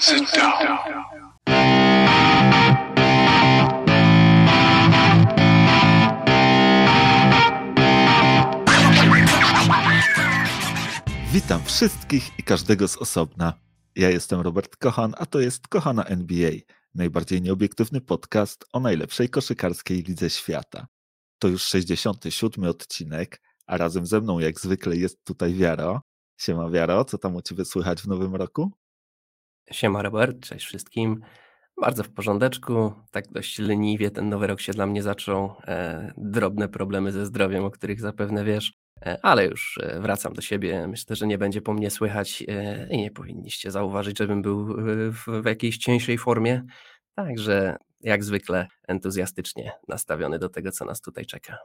Sit down. Witam wszystkich i każdego z osobna. Ja jestem Robert Kochan, a to jest Kochana NBA, najbardziej nieobiektywny podcast o najlepszej koszykarskiej lidze świata. To już 67 odcinek, a razem ze mną jak zwykle jest tutaj Wiaro. Siema Wiaro, co tam u Ciebie słychać w nowym roku? Siema Robert, cześć wszystkim. Bardzo w porządeczku, tak dość leniwie ten nowy rok się dla mnie zaczął. E, drobne problemy ze zdrowiem, o których zapewne wiesz, e, ale już e, wracam do siebie. Myślę, że nie będzie po mnie słychać e, i nie powinniście zauważyć, żebym był e, w, w jakiejś cieńszej formie. Także jak zwykle entuzjastycznie nastawiony do tego, co nas tutaj czeka.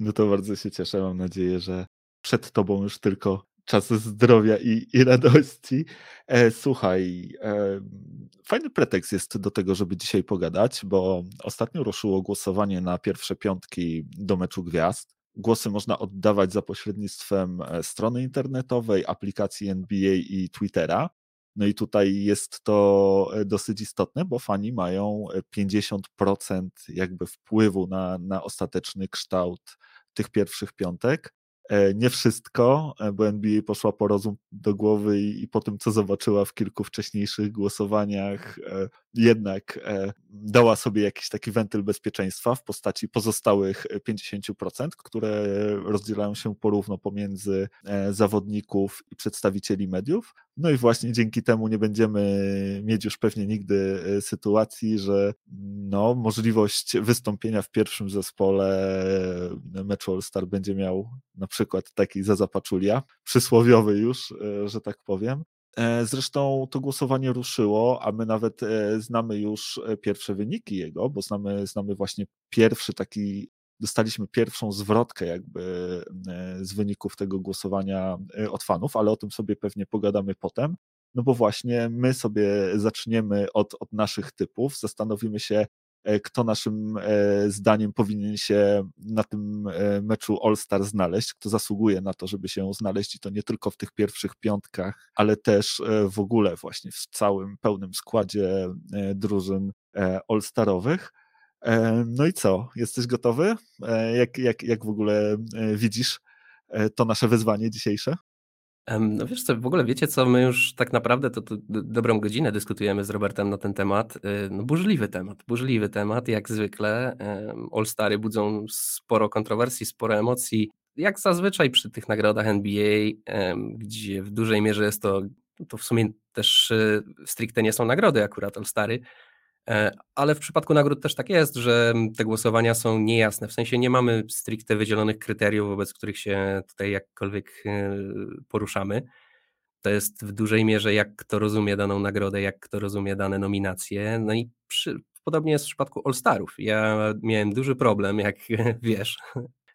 No to bardzo się cieszę. Mam nadzieję, że przed Tobą już tylko czas zdrowia i, i radości. E, słuchaj, e, fajny pretekst jest do tego, żeby dzisiaj pogadać, bo ostatnio ruszyło głosowanie na pierwsze piątki do meczu gwiazd. Głosy można oddawać za pośrednictwem e, strony internetowej, aplikacji NBA i Twittera. No i tutaj jest to e, dosyć istotne, bo fani mają 50% jakby wpływu na, na ostateczny kształt tych pierwszych piątek. E, nie wszystko, e, bo NBA poszła po rozum do głowy i, i po tym, co zobaczyła w kilku wcześniejszych głosowaniach, e, jednak dała sobie jakiś taki wentyl bezpieczeństwa w postaci pozostałych 50%, które rozdzielają się porówno pomiędzy zawodników i przedstawicieli mediów. No i właśnie dzięki temu nie będziemy mieć już pewnie nigdy sytuacji, że no, możliwość wystąpienia w pierwszym zespole meczu All-Star będzie miał na przykład taki Zaza Paczulia, przysłowiowy już, e, że tak powiem. E, zresztą to głosowanie ruszyło, a my nawet e, znamy już pierwsze wyniki jego, bo znamy, znamy właśnie pierwszy taki, dostaliśmy pierwszą zwrotkę jakby z wyników tego głosowania od fanów, ale o tym sobie pewnie pogadamy potem. No bo właśnie my sobie zaczniemy od, od naszych typów, zastanowimy się, kto naszym e, zdaniem powinien się na tym e, meczu All-Star znaleźć, kto zasługuje na to, żeby się znaleźć i to nie tylko w tych pierwszych piątkach, ale też w ogóle właśnie w całym pełnym składzie drużyn All-Starowych. No i co? Jesteś gotowy? Jak, jak, jak w ogóle widzisz to nasze wyzwanie dzisiejsze? No wiesz co, w ogóle wiecie co, my już tak naprawdę to, to dobrą godzinę dyskutujemy z Robertem na ten temat. Y, no burzliwy temat, burzliwy temat, jak zwykle. All-Stary budzą sporo kontrowersji, sporo emocji. Jak zazwyczaj przy tych nagrodach NBA, gdzie w dużej mierze jest to, to w sumie też y, stricte nie są nagrody akurat All-Stary, ale w przypadku nagród też tak jest, że te głosowania są niejasne. W sensie nie mamy stricte wydzielonych kryteriów, wobec których się tutaj jakkolwiek e, poruszamy. To jest w dużej mierze, jak kto rozumie daną nagrodę, jak kto rozumie dane nominacje. No i przy, podobnie jest w przypadku All-Starów. Ja miałem duży problem, jak wiesz,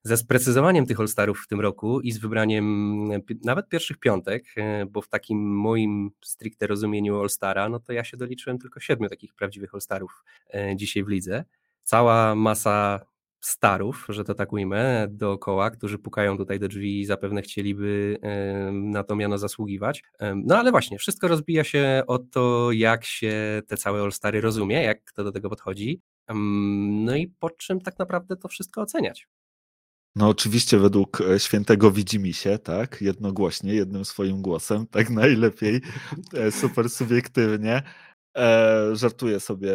ze sprecyzowaniem tych All-Starów w tym roku i z wybraniem nawet pierwszych piątek, e, bo w takim moim stricte rozumieniu All-Stara, no to ja się doliczyłem tylko siedmiu takich prawdziwych All-Starów e, dzisiaj w lidze. Cała masa starów, że to tak ujmę, dookoła, którzy pukają tutaj do drzwi i zapewne chcieliby e, na to miano zasługiwać. No ale właśnie, wszystko rozbija się o to, jak się te całe All-Stary rozumie, jak kto do tego podchodzi. No i po czym tak naprawdę to wszystko oceniać. No oczywiście według e, świętego się, tak, jednogłośnie, jednym swoim głosem, tak najlepiej, e, super subiektywnie. E, żartuję sobie.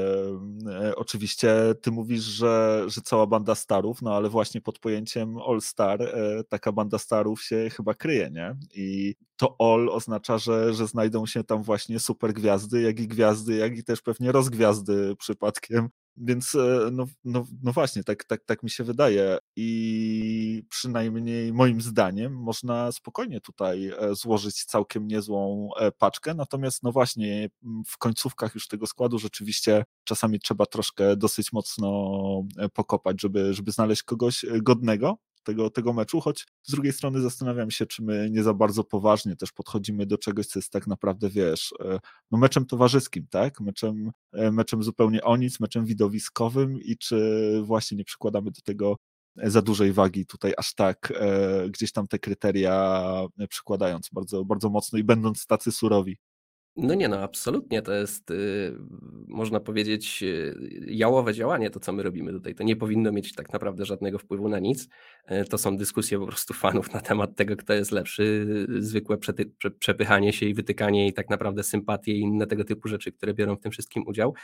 E, oczywiście ty mówisz, że, że cała banda starów, no ale właśnie pod pojęciem All Star e, taka banda starów się chyba kryje, nie? I to All oznacza, że, że znajdą się tam właśnie super gwiazdy, jak i gwiazdy, jak i też pewnie rozgwiazdy przypadkiem więc e, no, no, no właśnie, tak, tak, tak mi się wydaje. I przynajmniej moim zdaniem można spokojnie tutaj e, złożyć całkiem niezłą e, paczkę. Natomiast no właśnie w końcówkach już tego składu rzeczywiście czasami trzeba troszkę dosyć mocno pokopać, żeby, żeby znaleźć kogoś godnego tego, tego meczu, choć z drugiej strony zastanawiam się, czy my nie za bardzo poważnie też podchodzimy do czegoś, co jest tak naprawdę, wiesz, e, no meczem towarzyskim, tak? Meczem, e, meczem zupełnie o nic, meczem widowiskowym i czy właśnie nie przykładamy do tego za dużej wagi tutaj aż tak e, gdzieś tam te kryteria przykładając bardzo, bardzo mocno i będąc tacy surowi. No nie, no absolutnie. To jest, yy, można powiedzieć, yy, jałowe działanie, to co my robimy tutaj. To nie powinno mieć tak naprawdę żadnego wpływu na nic. Yy, to są dyskusje po prostu fanów na temat tego, kto jest lepszy. Zwykłe przety- prze- przepychanie się i wytykanie i tak naprawdę sympatie i inne tego typu rzeczy, które biorą w tym wszystkim udział.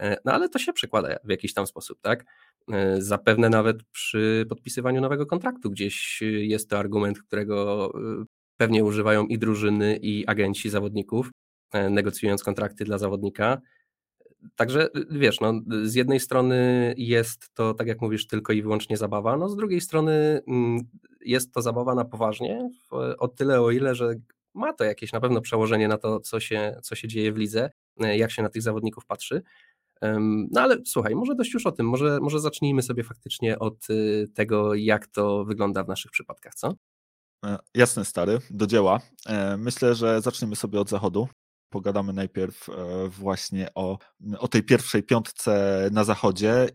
Yy, no ale to się przekłada w jakiś tam sposób, tak? Yy, zapewne nawet przy podpisywaniu nowego kontraktu gdzieś jest to argument, którego yy, pewnie używają i drużyny, i agenci zawodników, E, negocjując kontrakty dla zawodnika. Także wiesz, no, z jednej strony jest to, tak jak mówisz, tylko i wyłącznie zabawa, no z drugiej strony mm, jest to zabawa na poważnie, o tyle o ile, że ma to jakieś na pewno przełożenie na to, co się, co się dzieje w lidze, e, jak się na tych zawodników patrzy. No ale słuchaj, może dość już o tym, może, może zacznijmy sobie faktycznie od y, tego, jak to wygląda w naszych przypadkach, co? E, jasne, stary, do dzieła. Myślę, że zaczniemy sobie od zachodu pogadamy najpierw e, właśnie o, o tej pierwszej piątce na zachodzie.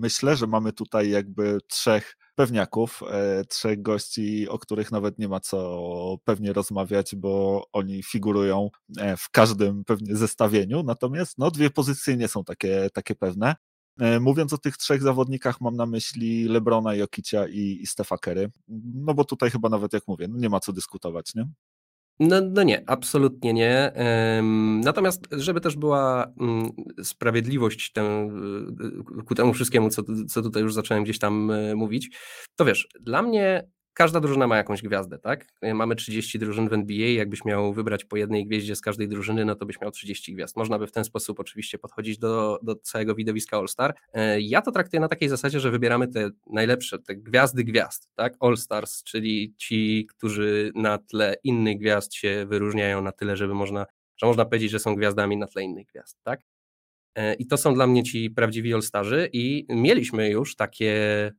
Myślę, że mamy tutaj jakby trzech pewniaków, e, trzech gości, o których nawet nie ma co pewnie rozmawiać, bo oni figurują e, w każdym pewnie zestawieniu, natomiast no, dwie pozycje nie są takie, takie pewne. Mówiąc o tych trzech zawodnikach, mam na myśli Lebrona, Jokicia i, i Stefa Kerry. No bo tutaj chyba nawet, jak mówię, no nie ma co dyskutować, nie? No, no nie, absolutnie nie. Natomiast, żeby też była mm, sprawiedliwość tę, y, ku temu wszystkiemu, co, co tutaj już zacząłem gdzieś tam e, mówić, to wiesz, dla mnie każda drużyna ma jakąś gwiazdę, tak? Mamy 30 drużyn w NBA, jakbyś miał wybrać po jednej gwieździe z każdej drużyny, no to byś miał 30 gwiazd. Można by w ten sposób oczywiście podchodzić do, do całego widowiska All-Star. E, ja to traktuję na takiej zasadzie, że wybieramy te najlepsze, te gwiazdy gwiazd, tak? All-Stars, czyli ci, którzy na tle innych gwiazd się wyróżniają na tyle, żeby można, że można powiedzieć, że są gwiazdami na tle innych gwiazd, tak? E, I to są dla mnie ci prawdziwi All-Starzy i mieliśmy już takie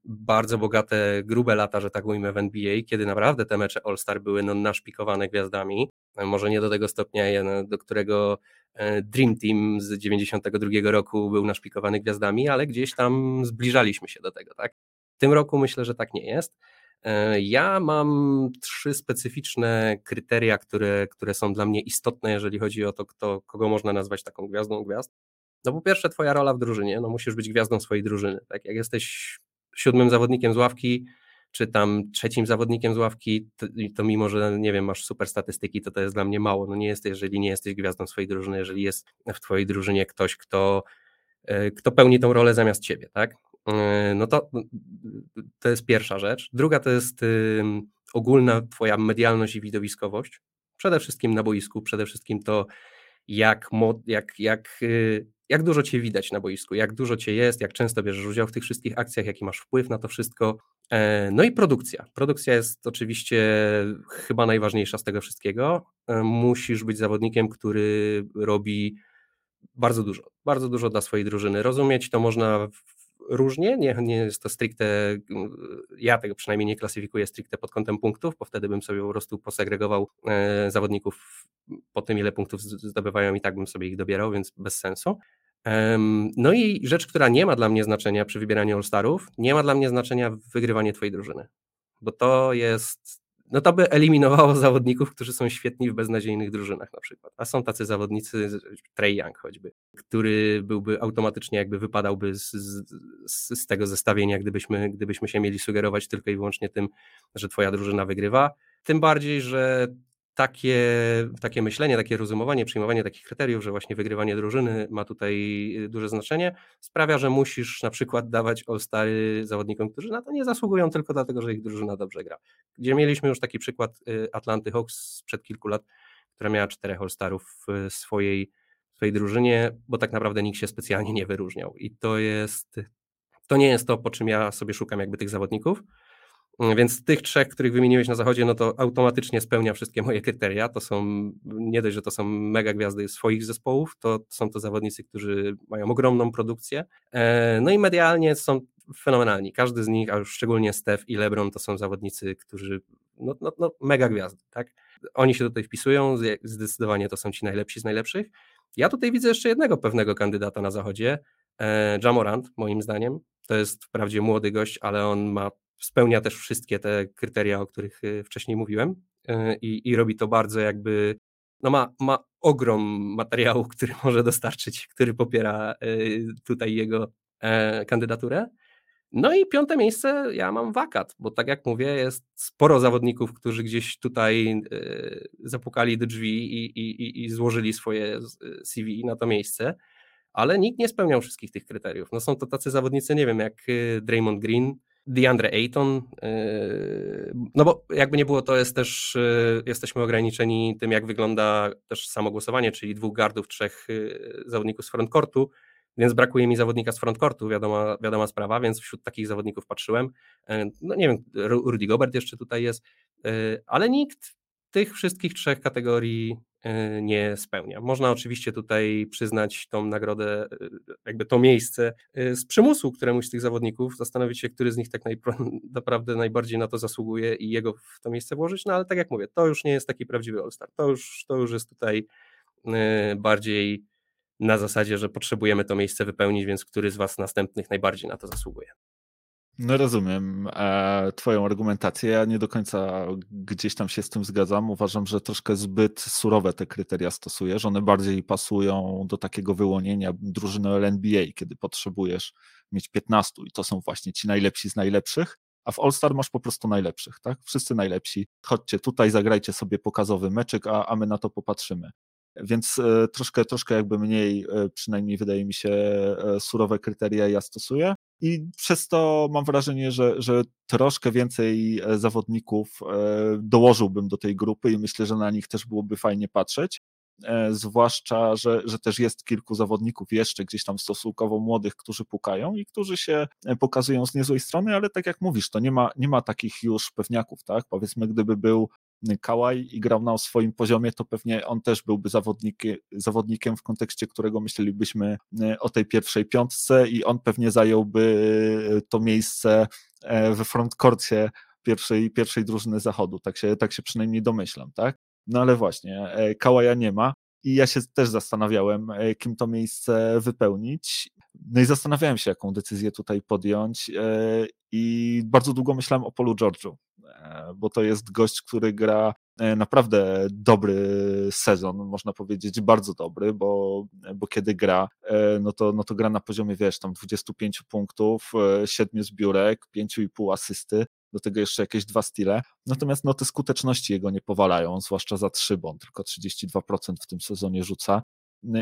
bardzo bogate, grube lata, że tak ujmę, w NBA, kiedy naprawdę te mecze All-Star były no, naszpikowane gwiazdami. E, może nie do tego stopnia, do którego e, Dream Team z 92 roku był naszpikowany gwiazdami, ale gdzieś tam zbliżaliśmy się do tego, tak? W tym roku myślę, że tak nie jest. Ja mam trzy specyficzne kryteria, które, które są dla mnie istotne, jeżeli chodzi o to, kto, kogo można nazwać taką gwiazdą gwiazd. No po pierwsze twoja rola w drużynie, no musisz być gwiazdą swojej drużyny, tak jak jesteś siódmym zawodnikiem z ławki, czy tam trzecim zawodnikiem z ławki, to, to, mimo, że nie wiem, masz super statystyki, to to jest dla mnie mało. No nie jesteś, jeżeli nie jesteś gwiazdą swojej drużyny, jeżeli jest w twojej drużynie ktoś, kto, e, kto pełni tą rolę zamiast ciebie, tak? E, no to, to jest pierwsza rzecz. Druga to jest ogólna twoja medialność i widowiskowość. Przede wszystkim na boisku, przede wszystkim to, jak, jak, jak, y, jak dużo cię widać na boisku, jak dużo cię jest, jak często bierzesz udział w tych wszystkich akcjach, jaki masz wpływ na to wszystko. E, no i produkcja. Produkcja jest oczywiście chyba najważniejsza z tego wszystkiego. E, musisz być zawodnikiem, który robi bardzo dużo, bardzo dużo dla swojej drużyny. Rozumieć to można różnie, nie, nie jest to stricte, ja tego przynajmniej nie klasyfikuję stricte pod kątem punktów, bo wtedy bym sobie po prostu posegregował e, zawodników po tym, ile punktów zdobywają i tak bym sobie ich dobierał, więc bez sensu. No i rzecz, która nie ma dla mnie znaczenia przy wybieraniu All-Starów, nie ma dla mnie znaczenia wygrywanie twojej drużyny, bo to jest no to by eliminowało zawodników, którzy są świetni w beznadziejnych drużynach na przykład. A są tacy zawodnicy, Trey Young choćby, który byłby automatycznie jakby wypadałby z, z, z, tego zestawienia, gdybyśmy, gdybyśmy się mieli sugerować tylko i wyłącznie tym, że twoja drużyna wygrywa. Tym bardziej, że takie, takie myślenie, takie rozumowanie, przyjmowanie takich kryteriów, że właśnie wygrywanie drużyny ma tutaj y, duże znaczenie, sprawia, że musisz na przykład dawać All-Stary zawodnikom, którzy na to nie zasługują tylko dlatego, że ich drużyna dobrze gra. Gdzie mieliśmy już taki przykład y, Atlanty Hawks sprzed kilku lat, która miała czterech All-Starów w swojej, swojej drużynie, bo tak naprawdę nikt się specjalnie nie wyróżniał. I to jest, to nie jest to, po czym ja sobie szukam jakby tych zawodników, więc tych trzech, których wymieniłeś na zachodzie, no to automatycznie spełnia wszystkie moje kryteria. To są nie dość, że to są mega gwiazdy swoich zespołów, to są to zawodnicy, którzy mają ogromną produkcję. E, no i medialnie są fenomenalni. Każdy z nich, a już szczególnie Steph i LeBron, to są zawodnicy, którzy no, no, no mega gwiazdy, tak? Oni się tutaj wpisują, zdecydowanie to są ci najlepsi z najlepszych. Ja tutaj widzę jeszcze jednego pewnego kandydata na zachodzie, e, Jamorant, moim zdaniem. To jest wprawdzie młody gość, ale on ma spełnia też wszystkie te kryteria, o których y, wcześniej mówiłem y, i, i robi to bardzo jakby no ma, ma ogrom materiału, który może dostarczyć, który popiera tutaj jego kandydaturę. No i piąte miejsce ja mam wakat, bo tak jak mówię, jest sporo zawodników, którzy gdzieś tutaj e, zapukali do drzwi i, i, i złożyli swoje CV na to miejsce, ale nikt nie spełniał wszystkich tych kryteriów. No są to tacy zawodnicy, nie wiem, jak e, Draymond Green, DeAndre Ayton, e, no bo jakby nie było, to jest też, jesteśmy ograniczeni tym, jak wygląda też samo głosowanie, czyli dwóch gardów, trzech zawodników z frontcourtu, więc brakuje mi zawodnika z frontcourtu, wiadoma, wiadoma sprawa, więc wśród takich zawodników patrzyłem. No nie wiem, Rudy Gobert jeszcze tutaj jest, ale nikt tych wszystkich trzech kategorii nie spełnia. Można oczywiście tutaj przyznać tą nagrodę, jakby to miejsce z przymusu któremuś z tych zawodników, zastanowić się, który z nich tak naprawdę najbardziej na to zasługuje i jego w to miejsce włożyć, no ale tak jak mówię, to już nie jest taki prawdziwy All-Star, to już, to już jest tutaj bardziej na zasadzie, że potrzebujemy to miejsce wypełnić, więc który z Was następnych najbardziej na to zasługuje? No rozumiem e, Twoją argumentację. Ja nie do końca gdzieś tam się z tym zgadzam. Uważam, że troszkę zbyt surowe te kryteria stosujesz. One bardziej pasują do takiego wyłonienia drużyny LNBA, kiedy potrzebujesz mieć 15 i to są właśnie ci najlepsi z najlepszych. A w All-Star masz po prostu najlepszych, tak? Wszyscy najlepsi. Chodźcie tutaj, zagrajcie sobie pokazowy meczyk, a, a my na to popatrzymy więc e, troszkę, troszkę jakby mniej, e, przynajmniej wydaje mi się, e, surowe kryteria ja stosuję. I przez to mam wrażenie, że, że troszkę więcej zawodników dołożyłbym do tej grupy i myślę, że na nich też byłoby fajnie patrzeć. Zwłaszcza, że, że też jest kilku zawodników jeszcze gdzieś tam stosunkowo młodych, którzy pukają i którzy się pokazują z niezłej strony, ale tak jak mówisz, to nie ma, nie ma takich już pewniaków, tak? Powiedzmy, gdyby był Kałaj i grał na swoim poziomie, to pewnie on też byłby zawodnikiem, zawodnikiem w kontekście którego myślelibyśmy e, o tej pierwszej piątce i on pewnie zająłby e, to miejsce e, we frontkorcie pierwszej, pierwszej drużyny zachodu. Tak się, tak się przynajmniej domyślam, tak? No ale właśnie, Kałaja nie ma. I ja się też zastanawiałem, kim to miejsce wypełnić. No i zastanawiałem się, jaką decyzję tutaj podjąć. I bardzo długo myślałem o Polu George'u. E, bo to jest gość, który gra e, naprawdę dobry sezon, można powiedzieć bardzo dobry, bo, bo kiedy gra, e, no to, no to gra na poziomie, wiesz, tam 25 punktów, 7 zbiórek, 5,5 asysty, do tego jeszcze jakieś dwa stile. Natomiast no, te skuteczności jego nie powalają, zwłaszcza za trzy, bo on tylko 32% w tym sezonie rzuca.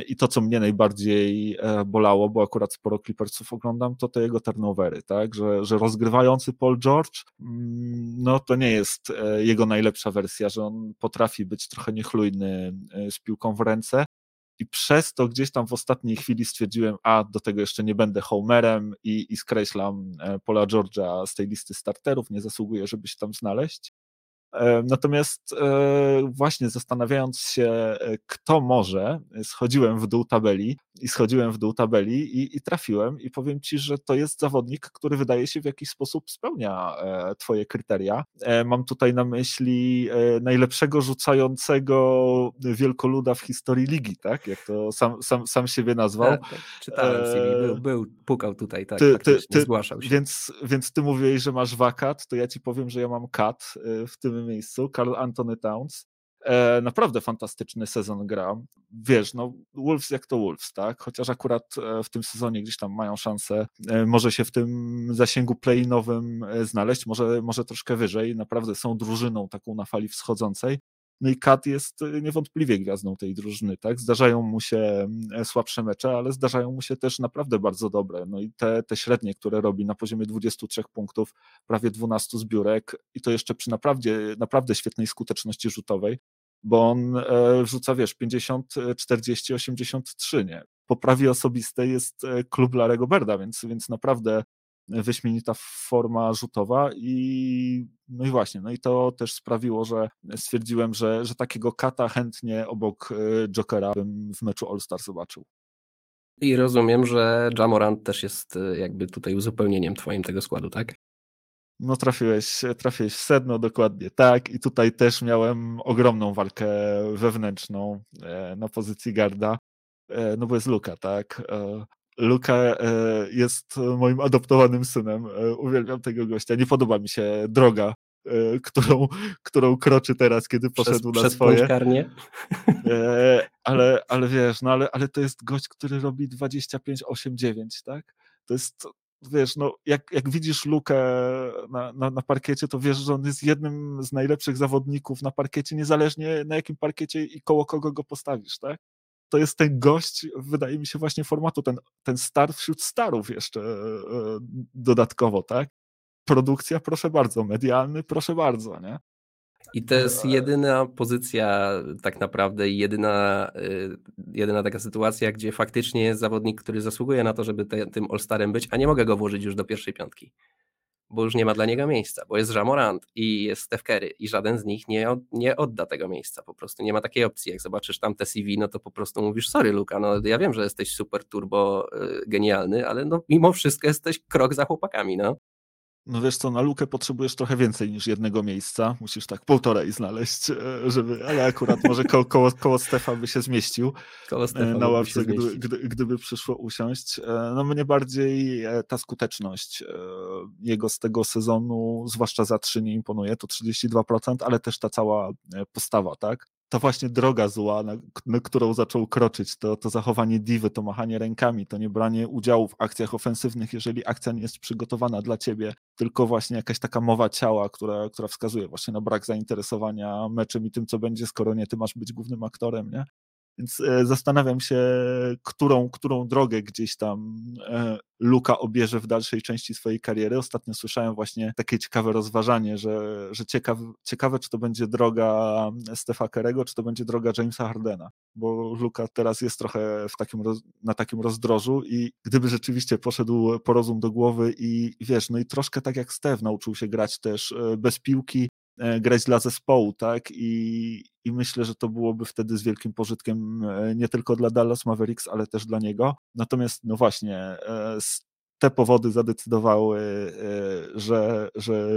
I to, co mnie najbardziej e, bolało, bo akurat sporo Clippersów oglądam, to te jego turnovery, tak? Że, że rozgrywający Paul George, mm, no to nie jest e, jego najlepsza wersja, że on potrafi być trochę niechlujny e, z piłką w ręce. I przez to gdzieś tam w ostatniej chwili stwierdziłem, a do tego jeszcze nie będę homerem i, i skreślam Paula George'a z tej listy starterów, nie zasługuje, żeby się tam znaleźć. E, natomiast e, właśnie zastanawiając się, e, kto może, schodziłem w dół tabeli i schodziłem w dół tabeli i, i, trafiłem i powiem Ci, że to jest zawodnik, który wydaje się w jakiś sposób spełnia Twoje kryteria. Mam tutaj na myśli najlepszego rzucającego wielkoluda w historii ligi, tak? Jak to sam, sam, sam siebie nazwał. Tak, tak. Czytałem CV, był, był, pukał tutaj, tak, ty, ty, ty, zgłaszał się. Więc, więc Ty mówiłeś, że masz wakat, to ja Ci powiem, że ja mam kat w tym miejscu, Carl Anthony Towns. E, naprawdę fantastyczny sezon gra. Wiesz, no Wolves jak to Wolves, tak? Chociaż akurat e, w tym sezonie gdzieś tam mają szansę, e, może się w tym zasięgu play-nowym e, znaleźć, może, może troszkę wyżej. Naprawdę są drużyną taką na fali wschodzącej. No i Kat jest y, niewątpliwie gwiazdą tej drużyny, tak? Zdarzają mu się mm, słabsze mecze, ale zdarzają mu się też naprawdę bardzo dobre. No i te, te średnie, które robi na poziomie 23 punktów, prawie 12 zbiórek i to jeszcze przy naprawdę, naprawdę świetnej skuteczności rzutowej, bo on e, rzuca, wiesz, 50, 40, 83, nie? Po prawie osobistej jest e, klub Larego Berda, więc, więc naprawdę wyśmienita forma rzutowa i no i właśnie, no i to też sprawiło, że stwierdziłem, że, że takiego kata chętnie obok e, Jokera bym w meczu All-Star zobaczył. I rozumiem, że Jamorant też jest e, jakby tutaj uzupełnieniem twoim tego składu, tak? No trafiłeś, trafiłeś w sedno, dokładnie tak. I tutaj też miałem ogromną walkę wewnętrzną e, na pozycji garda, no bo jest Luka, tak? Luka e, jest moim adoptowanym synem. E, uwielbiam tego gościa. Nie podoba mi się droga, e, którą, którą kroczy teraz, kiedy poszedł przez, na swoje. E, ale, ale wiesz, no ale, ale to jest gość, który robi 25-8-9, tak? To jest, wiesz, no jak, jak widzisz Lukę na, na, na parkiecie, to wiesz, że on jest jednym z najlepszych zawodników na parkiecie, niezależnie na jakim parkiecie i koło kogo go postawisz, tak? To jest ten gość, wydaje mi się, właśnie formatu, ten, ten star wśród starów jeszcze e, dodatkowo, tak? Produkcja, proszę bardzo, medialny, proszę bardzo, nie? I to jest jedyna pozycja tak naprawdę i jedyna, jedyna taka sytuacja, gdzie faktycznie jest zawodnik, który zasługuje na to, żeby te, tym All-Starem być, a nie mogę go włożyć już do pierwszej piątki bo już nie ma dla niego miejsca, bo jest Jamorant i jest Steph Curry i żaden z nich nie, od, nie odda tego miejsca, po prostu nie ma takiej opcji, jak zobaczysz tam te CV, no to po prostu mówisz, sorry Luka, no ja wiem, że jesteś super turbo y, genialny, ale no mimo wszystko jesteś krok za chłopakami, no. No wiesz co, na lukę potrzebujesz trochę więcej niż jednego miejsca. Musisz tak półtorej znaleźć, e, żeby, ale akurat może ko koło, koło Stefa by się zmieścił koło e, na ławce, gdy, gdy, gdyby przyszło usiąść. E, no mnie bardziej ta skuteczność jego z tego sezonu, zwłaszcza za trzy nie imponuje, to 32%, ale też ta cała postawa, tak? Ta właśnie droga zła, na, na, którą zaczął kroczyć, to, to zachowanie diwy, to machanie rękami, to nie branie udziału w akcjach ofensywnych, jeżeli akcja nie jest przygotowana dla ciebie, tylko właśnie jakaś taka mowa ciała, która, która wskazuje właśnie na brak zainteresowania meczem i tym, co będzie, skoro nie ty masz być głównym aktorem, nie? Więc e, zastanawiam się, którą, którą drogę gdzieś tam e, Luka obierze w dalszej części swojej kariery. Ostatnio słyszałem właśnie takie ciekawe rozważanie, że, że ciekaw, ciekawe, czy to będzie droga Stefa Kerego, czy to będzie droga Jamesa Hardena, bo Luka teraz jest trochę w takim, na takim rozdrożu i gdyby rzeczywiście poszedł porozum do głowy i wiesz, no i troszkę tak jak Stef nauczył się grać też e, bez piłki, grać dla zespołu, tak? I, I myślę, że to byłoby wtedy z wielkim pożytkiem e, nie tylko dla Dallas Mavericks, ale też dla niego. Natomiast, no właśnie, e, te powody zadecydowały, że, że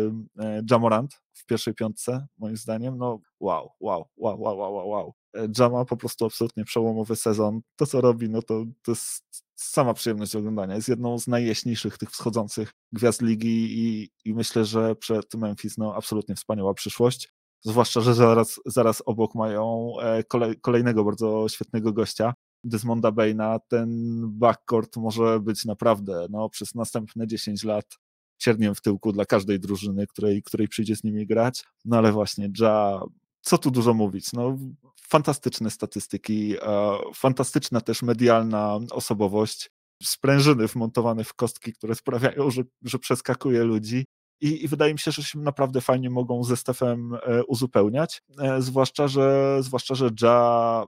Jamorant w pierwszej piątce, moim zdaniem, no wow, wow, wow, wow, wow, wow. Jama po prostu absolutnie przełomowy sezon. To, co robi, no to, to jest sama przyjemność oglądania. Jest jedną z najjaśniejszych tych wschodzących gwiazd ligi i, i myślę, że przed Memphis no, absolutnie wspaniała przyszłość. Zwłaszcza, że zaraz, zaraz obok mają e, kolej, kolejnego bardzo świetnego gościa, Desmonda Baina. Ten backcourt może być naprawdę no, przez następne 10 lat cierniem w tyłku dla każdej drużyny, której, której przyjdzie z nimi grać. No ale właśnie, Ja co tu dużo mówić? No, fantastyczne statystyki, e, fantastyczna też medialna osobowość, sprężyny wmontowane w kostki, które sprawiają, że, że przeskakuje ludzi. I, I, wydaje mi się, że się naprawdę fajnie mogą ze Stefem e, uzupełniać, e, zwłaszcza, że, zwłaszcza, że Ja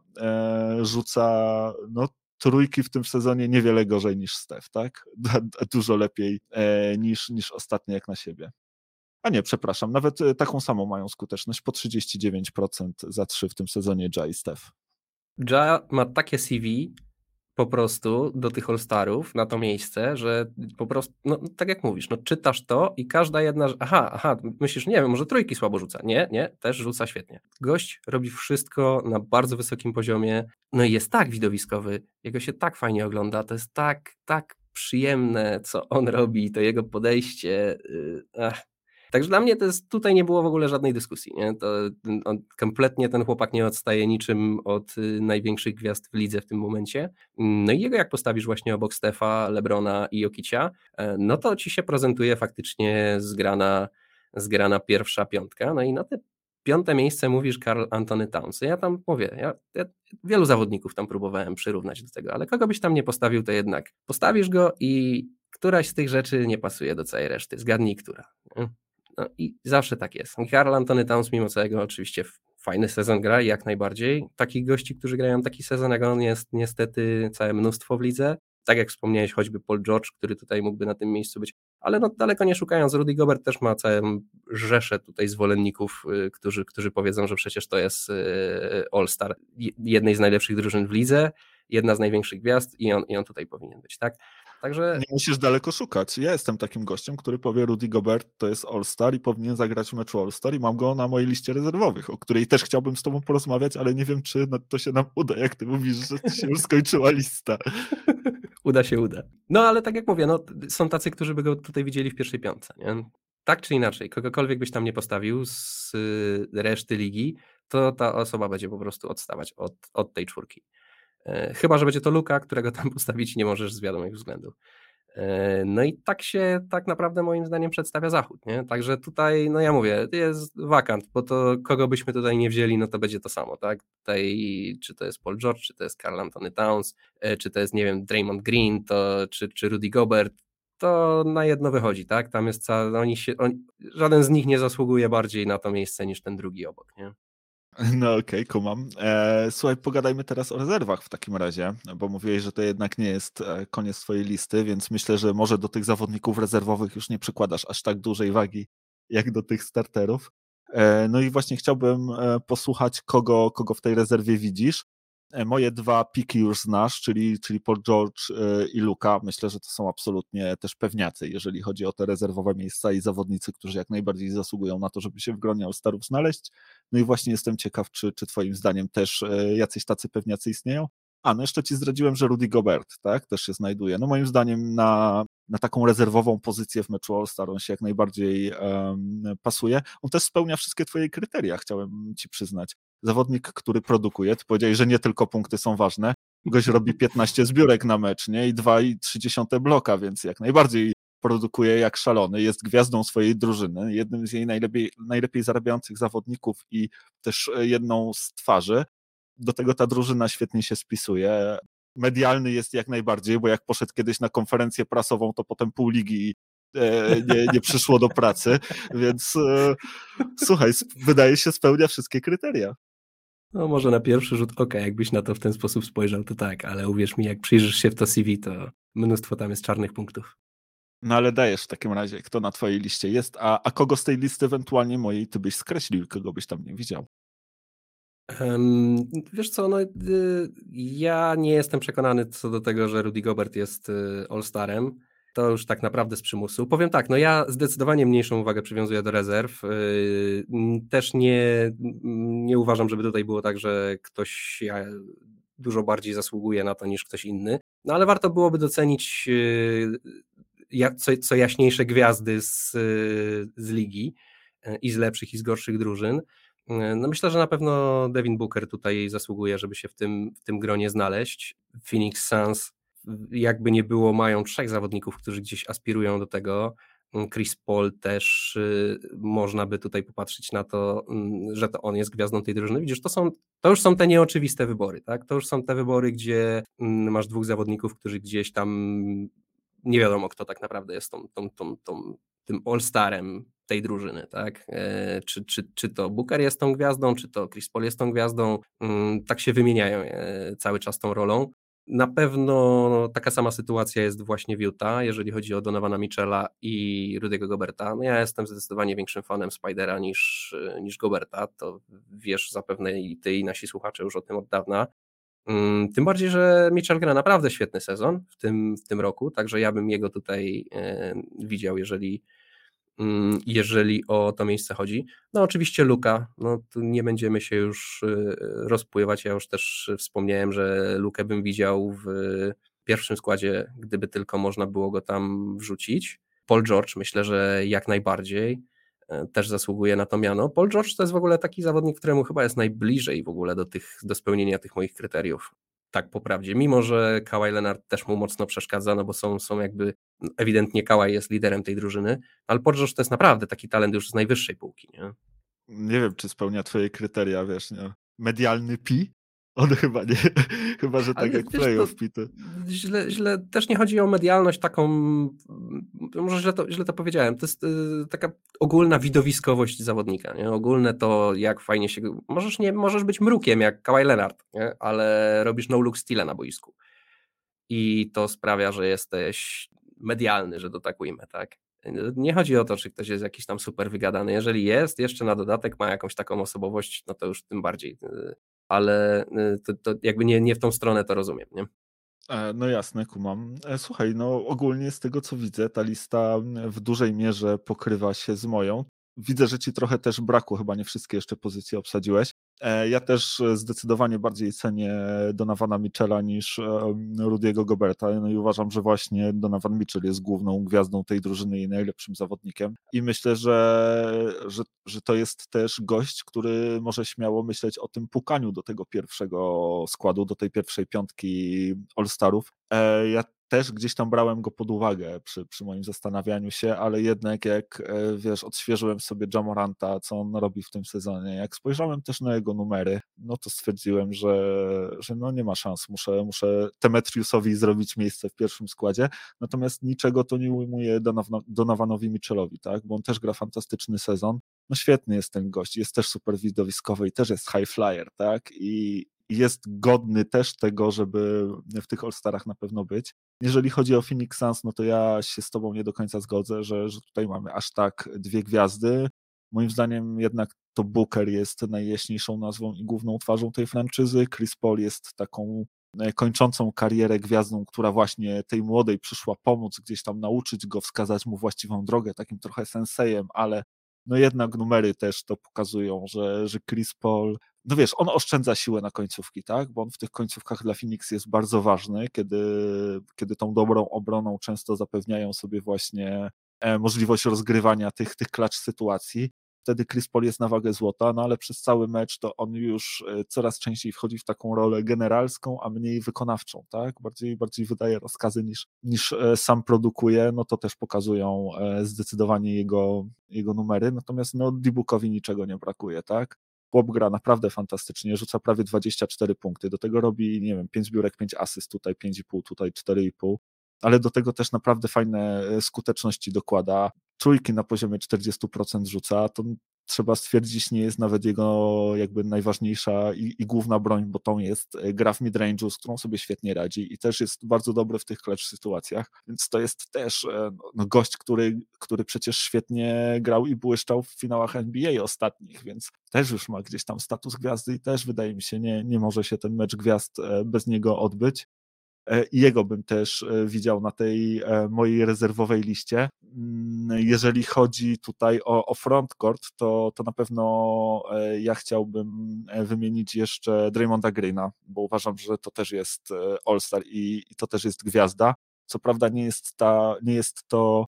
rzuca no, trójki w tym sezonie niewiele gorzej niż Stef, tak? Dużo lepiej niż, niż ostatnio jak na siebie. A nie, przepraszam, nawet e, taką samą mają skuteczność, po 39% za 3 w tym sezonie Ja i Steph. Ja ma takie CV po prostu do tych All-Starów na to miejsce, że po prostu, no tak jak mówisz, no czytasz to i każda jedna, aha, aha, myślisz, nie wiem, może trójki słabo rzuca. Nie, nie, też rzuca świetnie. Gość robi wszystko na bardzo wysokim poziomie, no i jest tak widowiskowy, jego się tak fajnie ogląda, to jest tak, tak przyjemne, co on robi, to jego podejście, y, ach, Także dla mnie to jest, tutaj nie było w ogóle żadnej dyskusji. Nie? To, on, kompletnie ten chłopak nie odstaje niczym od y, największych gwiazd w lidze w tym momencie. No i jego jak postawisz właśnie obok Stefa, Lebrona i Jokicia, e, no to ci się prezentuje faktycznie zgrana, zgrana pierwsza piątka. No i na te piąte miejsce mówisz Karl Antony Towns. Ja tam mówię, ja, ja, wielu zawodników tam próbowałem przyrównać do tego, ale kogo byś tam nie postawił, to jednak postawisz go i któraś z tych rzeczy nie pasuje do całej reszty. Zgadnij, która. No i zawsze tak jest. Karl Antony Towns mimo całego oczywiście fajny sezon gra jak najbardziej. Takich gości, którzy grają taki sezon jak on jest niestety całe mnóstwo w lidze. Tak jak wspomniałeś, choćby Paul George, który tutaj mógłby na tym miejscu być, ale no daleko nie szukając, Rudy Gobert też ma całą rzeszę tutaj zwolenników, y, którzy, którzy powiedzą, że przecież to jest y, All-Star jednej z najlepszych drużyn w lidze, jedna z największych gwiazd i on, i on tutaj powinien być, tak? Także... Nie musisz daleko szukać. Ja jestem takim gościem, który powie Rudy Gobert to jest All-Star i powinien zagrać w meczu All-Star i mam go na mojej liście rezerwowych, o której też chciałbym z tobą porozmawiać, ale nie wiem, czy to się nam uda, jak ty mówisz, że się już skończyła lista. uda się, uda. No ale tak jak mówię, no, są tacy, którzy by go tutaj widzieli w pierwszej piątce. Nie? tak czy inaczej, kogokolwiek byś tam nie postawił z reszty ligi, to ta osoba będzie po prostu odstawać od, od tej czwórki. E, chyba, że będzie to Luka, którego tam postawić nie możesz z wiadomych względów. E, no i tak się tak naprawdę moim zdaniem przedstawia Zachód, nie? Także tutaj, no ja mówię, jest wakant, bo to kogo byśmy tutaj nie wzięli, no to będzie to samo, tak? Tutaj, czy to jest Paul George, czy to jest Carl Anthony Towns, e, czy to jest, nie wiem, Draymond Green, to, czy, czy Rudy Gobert, to na jedno wychodzi, tak? Tam jest ca... oni się, on... żaden z nich nie zasługuje bardziej na to miejsce niż ten drugi obok, nie? No okej, okay, kumam. E, słuchaj, pogadajmy teraz o rezerwach w takim razie, bo mówiłeś, że to jednak nie jest e, koniec twojej listy, więc myślę, że może do tych zawodników rezerwowych już nie przykładasz aż tak dużej wagi, jak do tych starterów. E, no i właśnie chciałbym posłuchać, kogo, kogo w tej rezerwie widzisz. E, moje dwa piki już znasz, czyli, czyli Paul George e, i Luka. Myślę, że to są absolutnie też pewniacy, jeżeli chodzi o te rezerwowe miejsca i zawodnicy, którzy jak najbardziej zasługują na to, żeby się w gronie All-Starów znaleźć. No i właśnie jestem ciekaw, czy, czy twoim zdaniem też e, jacyś tacy pewniacy istnieją? A, no jeszcze ci zdradziłem, że Rudy Gobert, tak, też się znajduje. No moim zdaniem na, na taką rezerwową pozycję w meczu All-Star on się jak najbardziej um, pasuje. On też spełnia wszystkie twoje kryteria, chciałem ci przyznać zawodnik, który produkuje, ty powiedziałeś, że nie tylko punkty są ważne, goś robi 15 zbiórek na mecz, nie, i 2,3 bloka, więc jak najbardziej produkuje jak szalony, jest gwiazdą swojej drużyny, jednym z jej najlepiej, najlepiej zarabiających zawodników i też jedną z twarzy. Do tego ta drużyna świetnie się spisuje. Medialny jest jak najbardziej, bo jak poszedł kiedyś na konferencję prasową, to potem pół ligi e, nie, nie przyszło do pracy, więc e, słuchaj, wydaje się spełnia wszystkie kryteria. No może na pierwszy rzut oka, jakbyś na to w ten sposób spojrzał, to tak, ale uwierz mi, jak przyjrzysz się w to CV, to mnóstwo tam jest czarnych punktów. No ale dajesz w takim razie, kto na twojej liście jest, a, a kogo z tej listy ewentualnie mojej ty byś skreślił, kogo byś tam nie widział? Um, wiesz co, no, y, ja nie jestem przekonany co do tego, że Rudy Gobert jest y, All-Starem to już tak naprawdę z przymusu. Powiem tak, no ja zdecydowanie mniejszą uwagę przywiązuję do rezerw. Yy, też nie, nie uważam, żeby tutaj było tak, że ktoś dużo bardziej zasługuje na to niż ktoś inny. No ale warto byłoby docenić yy, co, co jaśniejsze gwiazdy z, z ligi i z lepszych i z gorszych drużyn. No myślę, że na pewno Devin Booker tutaj zasługuje, żeby się w tym, w tym gronie znaleźć. Phoenix Suns jakby nie było, mają trzech zawodników, którzy gdzieś aspirują do tego. Mm, Chris Paul też y, można by tutaj popatrzeć na to, mm, że to on jest gwiazdą tej drużyny. Widzisz, to, są, to już są te nieoczywiste wybory, tak? To już są te wybory, gdzie mm, masz dwóch zawodników, którzy gdzieś tam nie wiadomo, kto tak naprawdę jest tą, tą, tą, tą tym all-starem tej drużyny, tak? E, czy, czy, czy to Booker jest tą gwiazdą, czy to Chris Paul jest tą gwiazdą, tak się wymieniają e, cały czas tą rolą. Na pewno taka sama sytuacja jest właśnie w Utah, jeżeli chodzi o Donowana Michela i Rudy'ego Goberta. No ja jestem zdecydowanie większym fanem Spidera niż, niż Goberta, to wiesz zapewne i ty i nasi słuchacze już o tym od dawna. Mm, tym bardziej, że Mitchell gra naprawdę świetny sezon w tym, w tym roku, także ja bym jego tutaj e, widział, jeżeli, jeżeli o to miejsce chodzi. No oczywiście Luka, no nie będziemy się już y, rozpływać, ja już też wspomniałem, że Lukę bym widział w pierwszym składzie, gdyby tylko można było go tam wrzucić. Paul George myślę, że jak najbardziej e, też zasługuje na to miano. Paul George to jest w ogóle taki zawodnik, któremu chyba jest najbliżej w ogóle do, tych, do spełnienia tych moich kryteriów tak po prawdzie, mimo że Kawhi Leonard też mu mocno przeszkadza, no bo są, są jakby, ewidentnie Kawhi jest liderem tej drużyny, ale George to jest naprawdę taki talent już z najwyższej półki, nie? Nie wiem, czy spełnia twoje kryteria, wiesz, nie? medialny pi, on chyba nie, chyba że tak Ale jak playoff Pity. Źle, źle, też nie chodzi o medialność taką, może źle to, źle to powiedziałem, to jest y, taka ogólna widowiskowość zawodnika, nie? ogólne to jak fajnie się, możesz, nie, możesz być mrukiem jak Kawhi Leonard, nie? ale robisz no look style na boisku i to sprawia, że jesteś medialny, że to tak ujmę, tak? Nie chodzi o to, czy ktoś jest jakiś tam super wygadany. Jeżeli jest, jeszcze na dodatek ma jakąś taką osobowość, no to już tym bardziej y, ale y, to, to jakby nie, nie w tą stronę to rozumiem, nie? E, no jasne, kumam. E, słuchaj, no ogólnie z tego co widzę, ta lista w dużej mierze pokrywa się z moją. Widzę, że ci trochę też brakło, chyba nie wszystkie jeszcze pozycje obsadziłeś. E, ja też zdecydowanie bardziej cenię Donawana Mitchella niż Rudiego Goberta. No i uważam, że właśnie Donovan Mitchell jest główną gwiazdą tej drużyny i najlepszym zawodnikiem. I myślę, że, że, że to jest też gość, który może śmiało myśleć o tym pukaniu do tego pierwszego składu, do tej pierwszej piątki All-Starów. E, ja też gdzieś tam brałem go pod uwagę przy, przy moim zastanawianiu się, ale jednak jak, e, wiesz, odświeżyłem sobie Jamoranta, co on robi w tym sezonie, jak spojrzałem też na jego numery, no to stwierdziłem, że, że no nie ma szans, muszę, muszę Temetriusowi zrobić miejsce w pierwszym składzie, natomiast niczego to nie ujmuje Donovanowi Mitchellowi, tak, bo on też gra fantastyczny sezon, no świetny jest ten gość, jest też super widowiskowy i też jest high flyer, tak, i, jest godny też tego, żeby w tych All-Starach na pewno być. Jeżeli chodzi o Phoenix Suns, no to ja się z tobą nie do końca zgodzę, że, że tutaj mamy aż tak dwie gwiazdy. Moim zdaniem jednak to Booker jest najjaśniejszą nazwą i główną twarzą tej franczyzy. Chris Paul jest taką e, kończącą karierę gwiazdą, która właśnie tej młodej przyszła pomóc, gdzieś tam nauczyć go, wskazać mu właściwą drogę, takim trochę sensejem, ale no jednak numery też to pokazują, że, że Chris Paul no wiesz, on oszczędza siłę na końcówki, tak? Bo on w tych końcówkach dla Phoenix jest bardzo ważny, kiedy, kiedy tą dobrą obroną często zapewniają sobie właśnie e, możliwość rozgrywania tych, tych klacz sytuacji. Wtedy Chris Paul jest na wagę złota, no ale przez cały mecz to on już e, coraz częściej wchodzi w taką rolę generalską, a mniej wykonawczą, tak? Bardziej, bardziej wydaje rozkazy niż, niż e, sam produkuje, no to też pokazują zdecydowanie jego, jego numery, natomiast no Dibukowi niczego nie brakuje, tak? Chłop gra naprawdę fantastycznie, rzuca prawie 24 punkty, do tego robi, nie wiem, 5 zbiórek, 5 asyst, tutaj 5,5, tutaj 4,5, ale do tego też naprawdę fajne e, skuteczności dokłada. Trójki na poziomie 40% rzuca, to trzeba stwierdzić, nie jest nawet jego jakby najważniejsza i, i główna broń, bo tą jest e, gra w midrange'u, z którą sobie świetnie radzi i też jest bardzo dobry w tych clutch sytuacjach, więc to jest też e, no, gość, który, który przecież świetnie grał i błyszczał w finałach NBA ostatnich, więc też już ma gdzieś tam status gwiazdy i też wydaje mi się, nie, nie może się ten mecz gwiazd e, bez niego odbyć. E, jego bym też e, widział na tej e, mojej rezerwowej liście. Mm, jeżeli chodzi tutaj o, o frontcourt, to, to na pewno ja chciałbym wymienić jeszcze Draymonda Greena, bo uważam, że to też jest All-Star i, i to też jest gwiazda. Co prawda nie jest, ta, nie jest to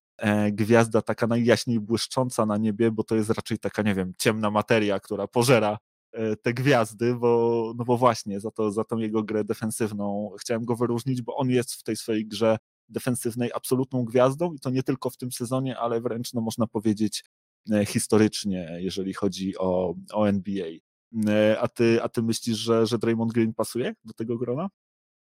gwiazda taka najjaśniej błyszcząca na niebie, bo to jest raczej taka, nie wiem, ciemna materia, która pożera te gwiazdy, bo, no bo właśnie za, to, za tą jego grę defensywną chciałem go wyróżnić, bo on jest w tej swojej grze defensywnej absolutną gwiazdą i to nie tylko w tym sezonie, ale wręcz no, można powiedzieć e, historycznie, jeżeli chodzi o, o NBA. E, a ty, a ty myślisz, że, że Draymond Green pasuje do tego grona?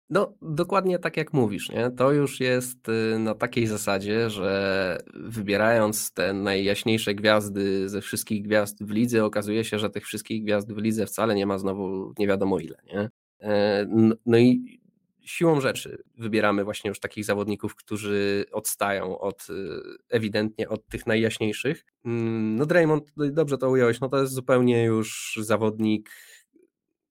No, dokładnie tak jak mówisz, nie? To już jest y, na takiej zasadzie, że wybierając te najjaśniejsze gwiazdy ze wszystkich gwiazd w lidze, okazuje się, że tych wszystkich gwiazd w lidze wcale nie ma znowu nie wiadomo ile, nie? E, no i siłą rzeczy wybieramy właśnie już takich zawodników, którzy odstają od y, ewidentnie od tych najjaśniejszych. Mm, no Draymond, dobrze to ująłeś, no to jest zupełnie już zawodnik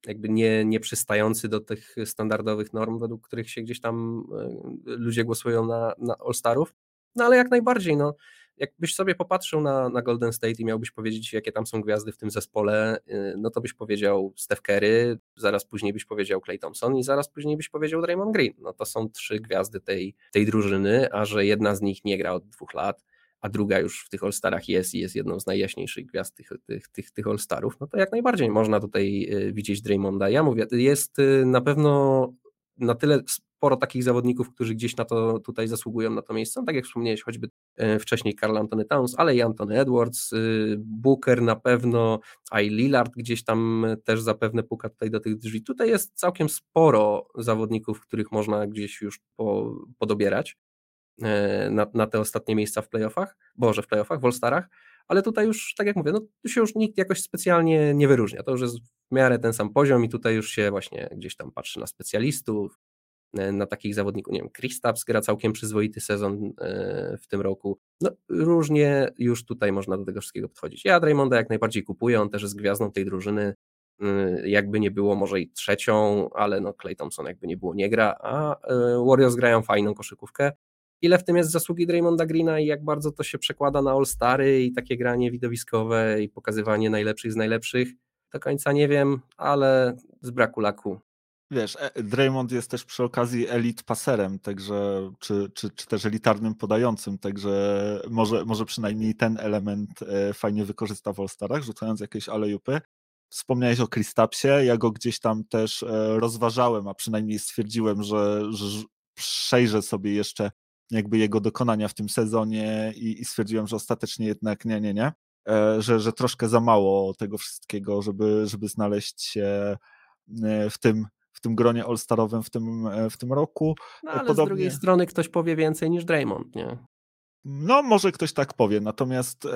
jakby nie, nie przystający do tych standardowych norm, według których się gdzieś tam e, ludzie głosują na, na All-Starów. No ale jak najbardziej, no, jakbyś sobie popatrzył na, na Golden State i miałbyś powiedzieć, jakie tam są gwiazdy w tym zespole, e, no to byś powiedział Steph Curry, zaraz później byś powiedział Clay Thompson i zaraz później byś powiedział Draymond Green. No to są trzy gwiazdy tej, tej drużyny, a że jedna z nich nie gra od dwóch lat, a druga już w tych All-Starach jest i jest jedną z najjaśniejszych gwiazd tych, tych, tych, tych All-Starów, no to jak najbardziej można tutaj e, widzieć Draymonda. Ja mówię, jest e, na pewno na tyle sporo takich zawodników, którzy gdzieś na to tutaj zasługują na to miejsce. No, tak jak wspomniałeś, choćby e, wcześniej Karl Antony Towns, ale i Edwards, Booker na pewno, a i Lillard gdzieś tam też zapewne puka tutaj do tych drzwi. Tutaj jest całkiem sporo zawodników, których można gdzieś już po, podobierać. E, na, na te ostatnie miejsca w playoffach, boże w playoffach, w All-Starach, ale tutaj już, tak jak mówię, no tu się już nikt jakoś specjalnie nie wyróżnia, to już jest w miarę ten sam poziom i tutaj już się właśnie gdzieś tam patrzy na specjalistów, e, na takich zawodników, nie wiem, Kristaps gra całkiem przyzwoity sezon e, w tym roku, no różnie już tutaj można do tego wszystkiego podchodzić. Ja Draymonda jak najbardziej kupuję, on też jest gwiazdą tej drużyny, jakby nie było może i trzecią, ale no Clay Thompson jakby nie było nie gra, a Warriors grają fajną koszykówkę, ile w tym jest zasługi Draymonda Greena i jak bardzo to się przekłada na All-Stary i takie granie widowiskowe i pokazywanie najlepszych z najlepszych, do końca nie wiem, ale z braku laku Wiesz, e, Draymond jest też przy okazji elit paserem, także, czy, czy, czy też elitarnym podającym, także może, może przynajmniej ten element e, fajnie wykorzysta w All-Starach, rzucając jakieś alejupy. Wspomniałeś o Kristapsie, ja go gdzieś tam też e, rozważałem, a przynajmniej stwierdziłem, że, że przejrzę sobie jeszcze jakby jego dokonania w tym sezonie i, i stwierdziłem, że ostatecznie jednak nie, nie, nie, że, że troszkę za mało tego wszystkiego, żeby, żeby znaleźć się w tym w tym gronie all-starowym w tym, e, w tym roku. No, ale Podobnie... z drugiej strony ktoś powie więcej niż Draymond, nie? No, może ktoś tak powie, natomiast e,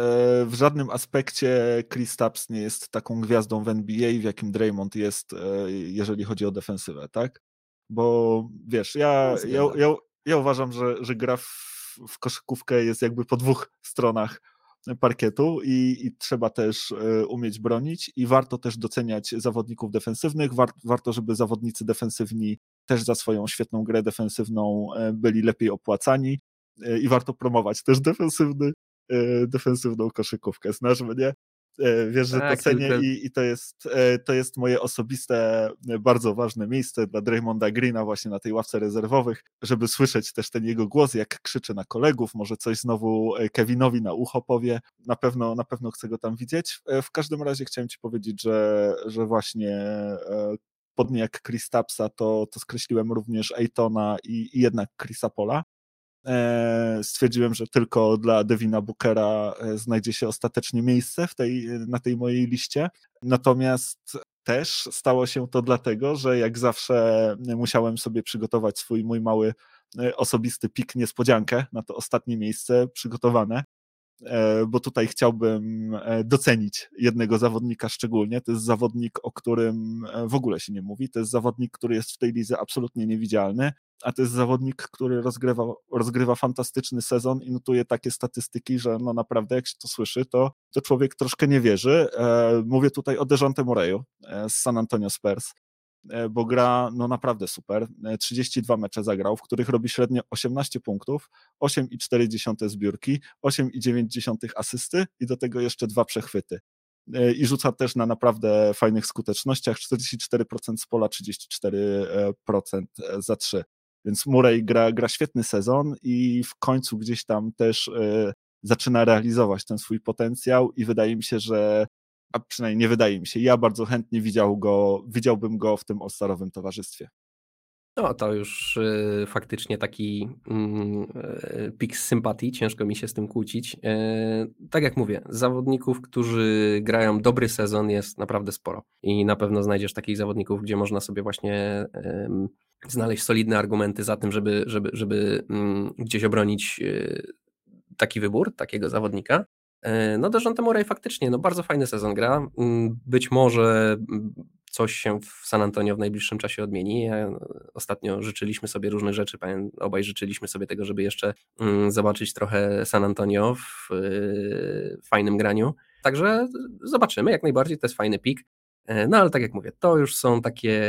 w żadnym aspekcie Chris Taps nie jest taką gwiazdą w NBA, w jakim Draymond jest, e, jeżeli chodzi o defensywę, tak? Bo wiesz, ja, ja, ja, ja uważam, że, że gra w, w koszykówkę jest jakby po dwóch stronach parkietu i, i, trzeba też e, umieć bronić i warto też doceniać zawodników defensywnych, war, warto, żeby zawodnicy defensywni też za swoją świetną grę defensywną e, byli lepiej opłacani e, i warto promować też defensywny, defensywną koszykówkę. Znasz mnie? E, wiesz, że tak, to cenię i, i, to, jest, e, to jest moje osobiste, e, bardzo ważne miejsce dla Draymonda Greena właśnie na tej ławce rezerwowych, żeby słyszeć też ten jego głos, jak krzyczy na kolegów, może coś znowu Kevinowi na ucho powie, na pewno, na pewno chcę go tam widzieć. W każdym razie chciałem ci powiedzieć, że, że właśnie podobnie jak Chris Tapsa, to, to skreśliłem również Aytona i, i jednak Chrisa Pola. E, stwierdziłem, że tylko dla Devina Bookera e, znajdzie się ostatecznie miejsce w tej, na tej mojej liście. Natomiast też stało się to dlatego, że jak zawsze musiałem sobie przygotować swój mój mały e, osobisty pik niespodziankę na to ostatnie miejsce przygotowane, bo tutaj chciałbym docenić jednego zawodnika szczególnie. To jest zawodnik, o którym w ogóle się nie mówi. To jest zawodnik, który jest w tej lidze absolutnie niewidzialny a to jest zawodnik, który rozgrywa, rozgrywa fantastyczny sezon i notuje takie statystyki, że no naprawdę jak się to słyszy, to, to człowiek troszkę nie wierzy. E, mówię tutaj o Dejante Moreju e, z San Antonio Spurs, e, bo gra no naprawdę super. 32 mecze zagrał, w których robi średnio 18 punktów, 8,4 zbiórki, 8,9 asysty i do tego jeszcze dwa przechwyty i rzuca też na naprawdę fajnych skutecznościach, 44% z pola, 34% za 3. Więc Murray gra, gra świetny sezon i w końcu gdzieś tam też y, zaczyna realizować ten swój potencjał i wydaje mi się, że a przynajmniej nie wydaje mi się, ja bardzo chętnie widział go, widziałbym go w tym all towarzystwie. No to już y, faktycznie taki y, pik z sympatii, ciężko mi się z tym kłócić. Y, tak jak mówię, zawodników, którzy grają dobry sezon jest naprawdę sporo i na pewno znajdziesz takich zawodników, gdzie można sobie właśnie znaleźć solidne argumenty za tym, żeby, żeby, żeby mm, gdzieś obronić y, taki wybór, takiego zawodnika. E, no Dejounte Murray faktycznie, no bardzo fajny sezon gra. Mm, być może mm, coś się w San Antonio w najbliższym czasie odmieni. Ostatnio życzyliśmy sobie różnych rzeczy, obaj życzyliśmy sobie tego, żeby jeszcze zobaczyć trochę San Antonio w y, fajnym graniu. Także zobaczymy, jak najbardziej to jest fajny pik. E, no ale tak jak mówię, to już są takie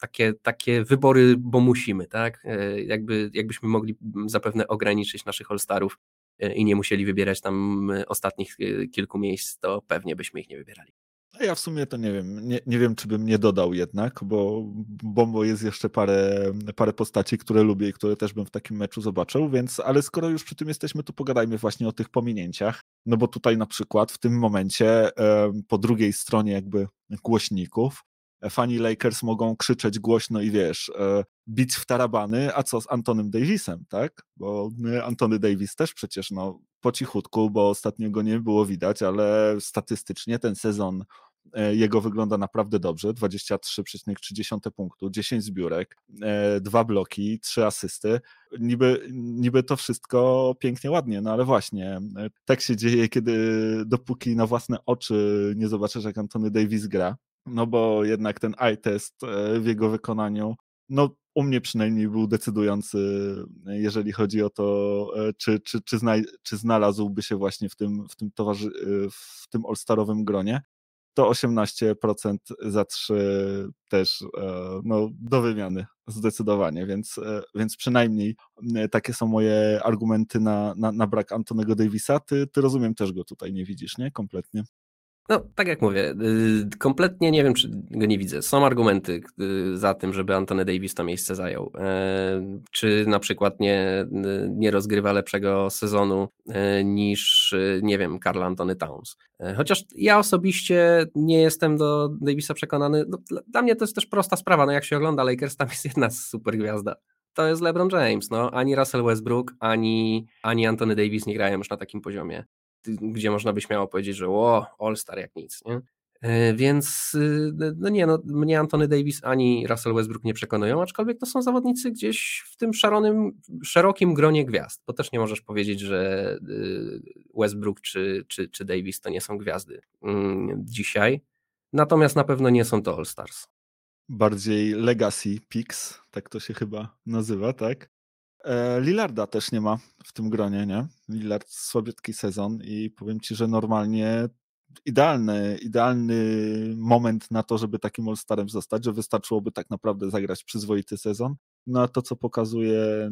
takie, takie wybory, bo musimy, tak? E, jakby, jakbyśmy mogli zapewne ograniczyć naszych All-Starów e, i nie musieli wybierać tam e, ostatnich kilku miejsc, to pewnie byśmy ich nie wybierali. Ja w sumie to nie wiem, nie, nie wiem, czy bym nie dodał jednak, bo, bo jest jeszcze parę, parę postaci, które lubię i które też bym w takim meczu zobaczył, więc, ale skoro już przy tym jesteśmy, to pogadajmy właśnie o tych pominięciach, no bo tutaj na przykład w tym momencie po drugiej stronie jakby głośników fani Lakers mogą krzyczeć głośno i wiesz, e, bić w tarabany, a co z Antonym Davisem, tak? Bo e, Antony Davis też przecież no, po cichutku, bo ostatnio go nie było widać, ale statystycznie ten sezon e, jego wygląda naprawdę dobrze, 23,3 punktu, 10 zbiórek, dwa bloki, trzy asysty. Niby, niby to wszystko pięknie, ładnie, no ale właśnie, tak się dzieje, kiedy dopóki na własne oczy nie zobaczysz, jak Antony Davis gra, no bo jednak ten eye test e, w jego wykonaniu, no u mnie przynajmniej był decydujący, e, jeżeli chodzi o to, e, czy, czy, czy, zna, czy znalazłby się właśnie w tym, w tym, towarzy, w tym all-starowym gronie. To 18% za 3 też no, do wymiany zdecydowanie, więc, więc przynajmniej takie są moje argumenty na, na, na brak Antonego Davisa. Ty, ty rozumiem też go tutaj nie widzisz, nie? Kompletnie. No, tak jak mówię, y, kompletnie nie wiem, czy go nie widzę. Są argumenty y, za tym, żeby Antony Davis to miejsce zajął. E, czy na przykład nie, y, nie rozgrywa lepszego sezonu e, niż, nie wiem, Karl Antony Towns. E, chociaż ja osobiście nie jestem do Davisa przekonany. No, dla mnie to jest też prosta sprawa. No, jak się ogląda Lakers, tam jest jedna super gwiazda to jest LeBron James. No. Ani Russell Westbrook, ani, ani Anthony Davis nie grają już na takim poziomie gdzie można by śmiało powiedzieć, że o, All-Star jak nic, nie? E, więc y, no nie, no, mnie Antony Davis ani Russell Westbrook nie przekonują, aczkolwiek to są zawodnicy gdzieś w tym szaronym, szerokim gronie gwiazd, bo też nie możesz powiedzieć, że y, Westbrook czy, czy, czy Davis to nie są gwiazdy mm, dzisiaj, natomiast na pewno nie są to All-Stars. Bardziej legacy picks, tak to się chyba nazywa, tak? E, Lillarda też nie ma w tym gronie, nie? Lillard słabiutki sezon i powiem ci, że normalnie idealny, idealny moment na to, żeby takim All-Starem zostać, że wystarczyłoby tak naprawdę zagrać przyzwoity sezon. No a to, co pokazuje,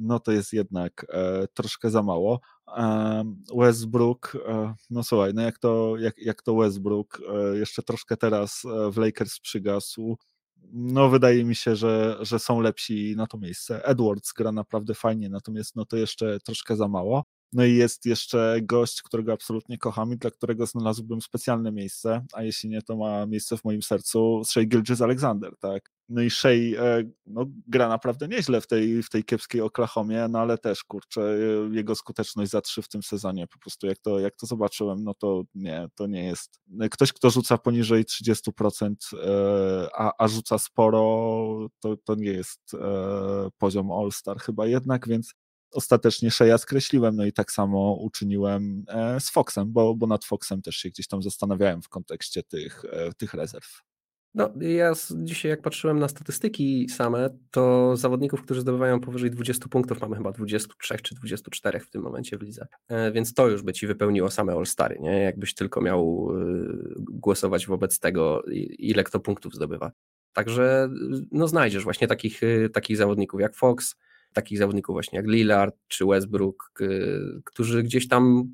no to jest jednak e, troszkę za mało. E, Westbrook, e, no słuchaj, no jak to, jak, jak to Westbrook e, jeszcze troszkę teraz e, w Lakers przygasł, no wydaje mi się, że, że są lepsi na to miejsce. Edwards gra naprawdę fajnie, natomiast no to jeszcze troszkę za mało. No i jest jeszcze gość, którego absolutnie kocham i dla którego znalazłbym specjalne miejsce, a jeśli nie, to ma miejsce w moim sercu, Shea Gilgis Alexander, tak. No i Shea e, no, gra naprawdę nieźle w tej, w tej kiepskiej Oklahomie, no ale też, kurczę, e, jego skuteczność za trzy w tym sezonie, po prostu jak to, jak to zobaczyłem, no to nie, to nie jest. Ktoś, kto rzuca poniżej 30%, e, a, a rzuca sporo, to, to nie jest poziom All-Star chyba jednak, więc ostatecznie Sheja skreśliłem, no i tak samo uczyniłem e, z Foxem, bo, bo nad Foxem też się gdzieś tam zastanawiałem w kontekście tych, e, tych rezerw. No, ja dzisiaj jak patrzyłem na statystyki same, to zawodników, którzy zdobywają powyżej 20 punktów, mamy chyba 23 czy 24 w tym momencie w lidze, e, więc to już by ci wypełniło same All-Stary, nie? Jakbyś tylko miał głosować wobec tego, ile kto punktów zdobywa. Także no znajdziesz właśnie takich, takich zawodników jak Fox, takich zawodników właśnie jak Lillard czy Westbrook, którzy gdzieś tam,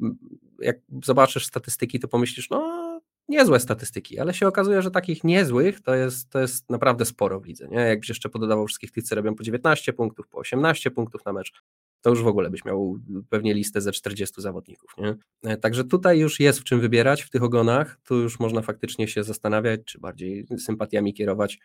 jak zobaczysz statystyki, to pomyślisz, no niezłe statystyki, ale się okazuje, że takich niezłych to jest, to jest naprawdę sporo w lidze. Nie? Jakbyś jeszcze pododawał wszystkich tych, co robią po 19 punktów, po 18 punktów na mecz, to już w ogóle byś miał pewnie listę ze 40 zawodników. Nie? E, także tutaj już jest w czym wybierać w tych ogonach, tu już można faktycznie się zastanawiać, czy bardziej sympatiami kierować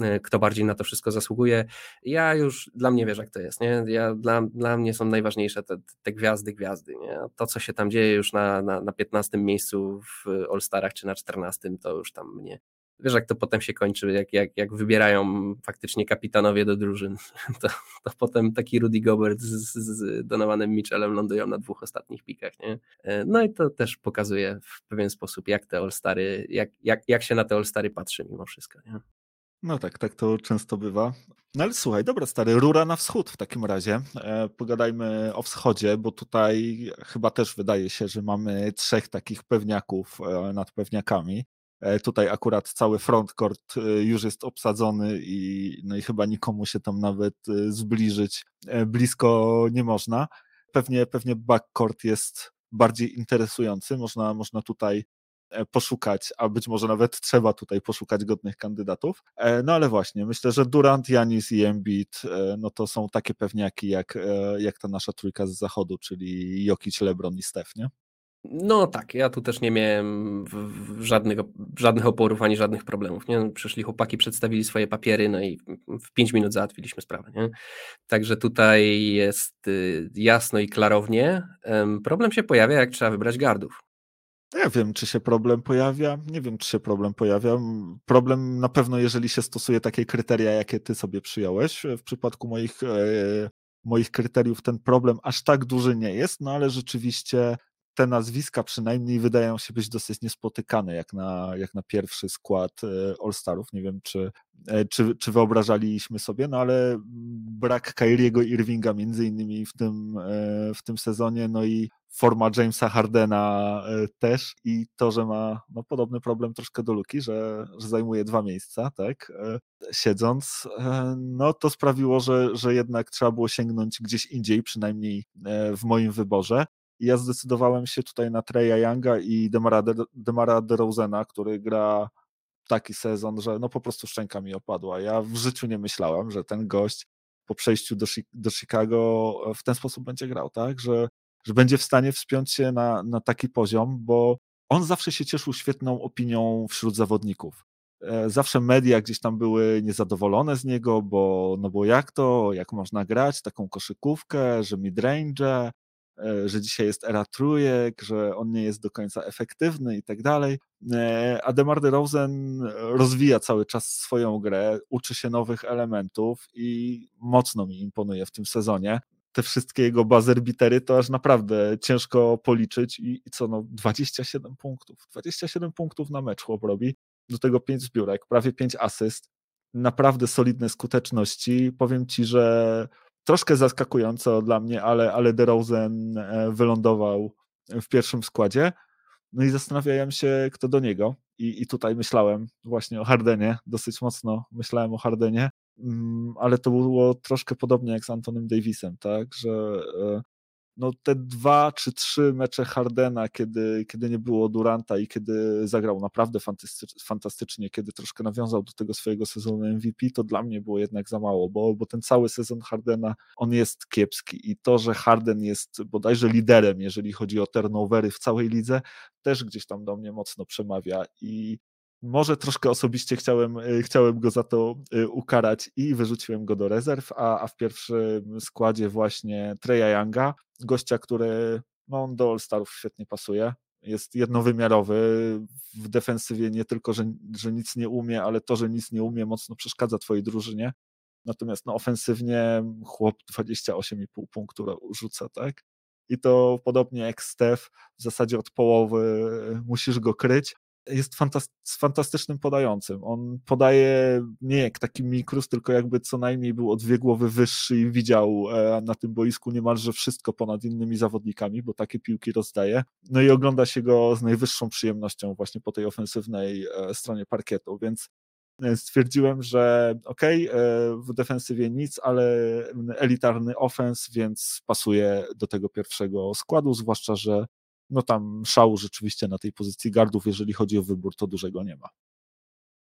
E, kto bardziej na to wszystko zasługuje. Ja już, dla mnie wiesz jak to jest, nie? Ja, dla, dla mnie są najważniejsze te, te gwiazdy, gwiazdy, nie? To, co się tam dzieje już na, na, na 15 miejscu w All-Starach czy na 14, to już tam mnie wiesz jak to potem się kończy, jak, jak, jak wybierają faktycznie kapitanowie do drużyn, to, to potem taki Rudy Gobert z, z Donovanem Mitchellem lądują na dwóch ostatnich pikach, nie? E, no i to też pokazuje w pewien sposób, jak te All-Stary, jak, jak, jak się na te All-Stary patrzy mimo wszystko, nie? No tak, tak to często bywa. No ale słuchaj, dobra stary, rura na wschód w takim razie. E, pogadajmy o wschodzie, bo tutaj chyba też wydaje się, że mamy trzech takich pewniaków e, nad pewniakami. E, tutaj akurat cały frontcourt e, już jest obsadzony i, no i chyba nikomu się tam nawet e, zbliżyć blisko nie można. Pewnie, pewnie backcourt jest bardziej interesujący. Można, można tutaj poszukać, a być może nawet trzeba tutaj poszukać godnych kandydatów. No ale właśnie, myślę, że Durant, Janis i Embiid, no to są takie pewniaki jak, jak ta nasza trójka z zachodu, czyli Jokic, LeBron i Steph, nie? No tak, ja tu też nie miałem żadnych, żadnych oporów ani żadnych problemów. Nie? Przyszli chłopaki, przedstawili swoje papiery, no i w pięć minut załatwiliśmy sprawę. Nie? Także tutaj jest y, jasno i klarownie. Problem się pojawia, jak trzeba wybrać gardów. Nie wiem, czy się problem pojawia. Nie wiem, czy się problem pojawia. Problem na pewno, jeżeli się stosuje takie kryteria, jakie ty sobie przyjąłeś. W przypadku moich, e, moich kryteriów ten problem aż tak duży nie jest, no ale rzeczywiście te nazwiska przynajmniej wydają się być dosyć niespotykane jak na, jak na pierwszy skład e, All-Starów. Nie wiem, czy, e, czy, czy wyobrażaliśmy sobie, no ale brak Kyriego Irvinga między innymi w tym, w tym sezonie, no i forma Jamesa Hardena też i to, że ma no, podobny problem troszkę do Luki, że, że zajmuje dwa miejsca, tak, siedząc, no to sprawiło, że, że jednak trzeba było sięgnąć gdzieś indziej, przynajmniej w moim wyborze ja zdecydowałem się tutaj na Treya Younga i Demara, De, Demara DeRozena, który gra taki sezon, że no po prostu szczęka mi opadła. Ja w życiu nie myślałem, że ten gość po przejściu do, do Chicago w ten sposób będzie grał, tak? Że, że będzie w stanie wspiąć się na, na taki poziom, bo on zawsze się cieszył świetną opinią wśród zawodników. E, zawsze media gdzieś tam były niezadowolone z niego, bo no bo jak to, jak można grać taką koszykówkę, że midrange, E, że dzisiaj jest era trójek, że on nie jest do końca efektywny i tak dalej. E, a DeMar DeRozan rozwija cały czas swoją grę, uczy się nowych elementów i mocno mi imponuje w tym sezonie. Te wszystkie jego buzzer bitery to aż naprawdę ciężko policzyć i, i co no 27 punktów. 27 punktów na mecz chłop robi, do tego 5 zbiórek, prawie 5 asyst. Naprawdę solidne skuteczności. Powiem ci, że troszkę zaskakująco dla mnie, ale, ale DeRozan e, wylądował w pierwszym składzie. No i zastanawiałem się, kto do niego. I, I tutaj myślałem właśnie o Hardenie, dosyć mocno myślałem o Hardenie, mm, ale to było troszkę podobnie jak z Antonym Davisem, tak, że e, no te dwa czy trzy mecze Hardena, kiedy, kiedy nie było Duranta i kiedy zagrał naprawdę fantastycznie, kiedy troszkę nawiązał do tego swojego sezonu MVP, to dla mnie było jednak za mało, bo, bo ten cały sezon Hardena, on jest kiepski i to, że Harden jest bodajże liderem, jeżeli chodzi o turnovery w całej lidze, też gdzieś tam do mnie mocno przemawia i może troszkę osobiście chciałem, chciałem go za to y, ukarać i wyrzuciłem go do rezerw, a, a w pierwszym składzie właśnie Treya Younga, gościa, który no, on do All-Starów świetnie pasuje. Jest jednowymiarowy w defensywie, nie tylko, że, że nic nie umie, ale to, że nic nie umie, mocno przeszkadza twojej drużynie. Natomiast no, ofensywnie chłop 28,5 punktu rzuca, tak? I to podobnie jak Steph, w zasadzie od połowy musisz go kryć, jest fantastycznym podającym. On podaje nie jak taki mikrus, tylko jakby co najmniej był o dwie głowy wyższy i widział e, na tym boisku niemalże wszystko ponad innymi zawodnikami, bo takie piłki rozdaje. No i ogląda się go z najwyższą przyjemnością właśnie po tej ofensywnej e, stronie parkietu, więc e, stwierdziłem, że okej, okay, w defensywie nic, ale elitarny ofens, więc pasuje do tego pierwszego składu, zwłaszcza, że no tam szału rzeczywiście na tej pozycji gardów, jeżeli chodzi o wybór, to dużego nie ma.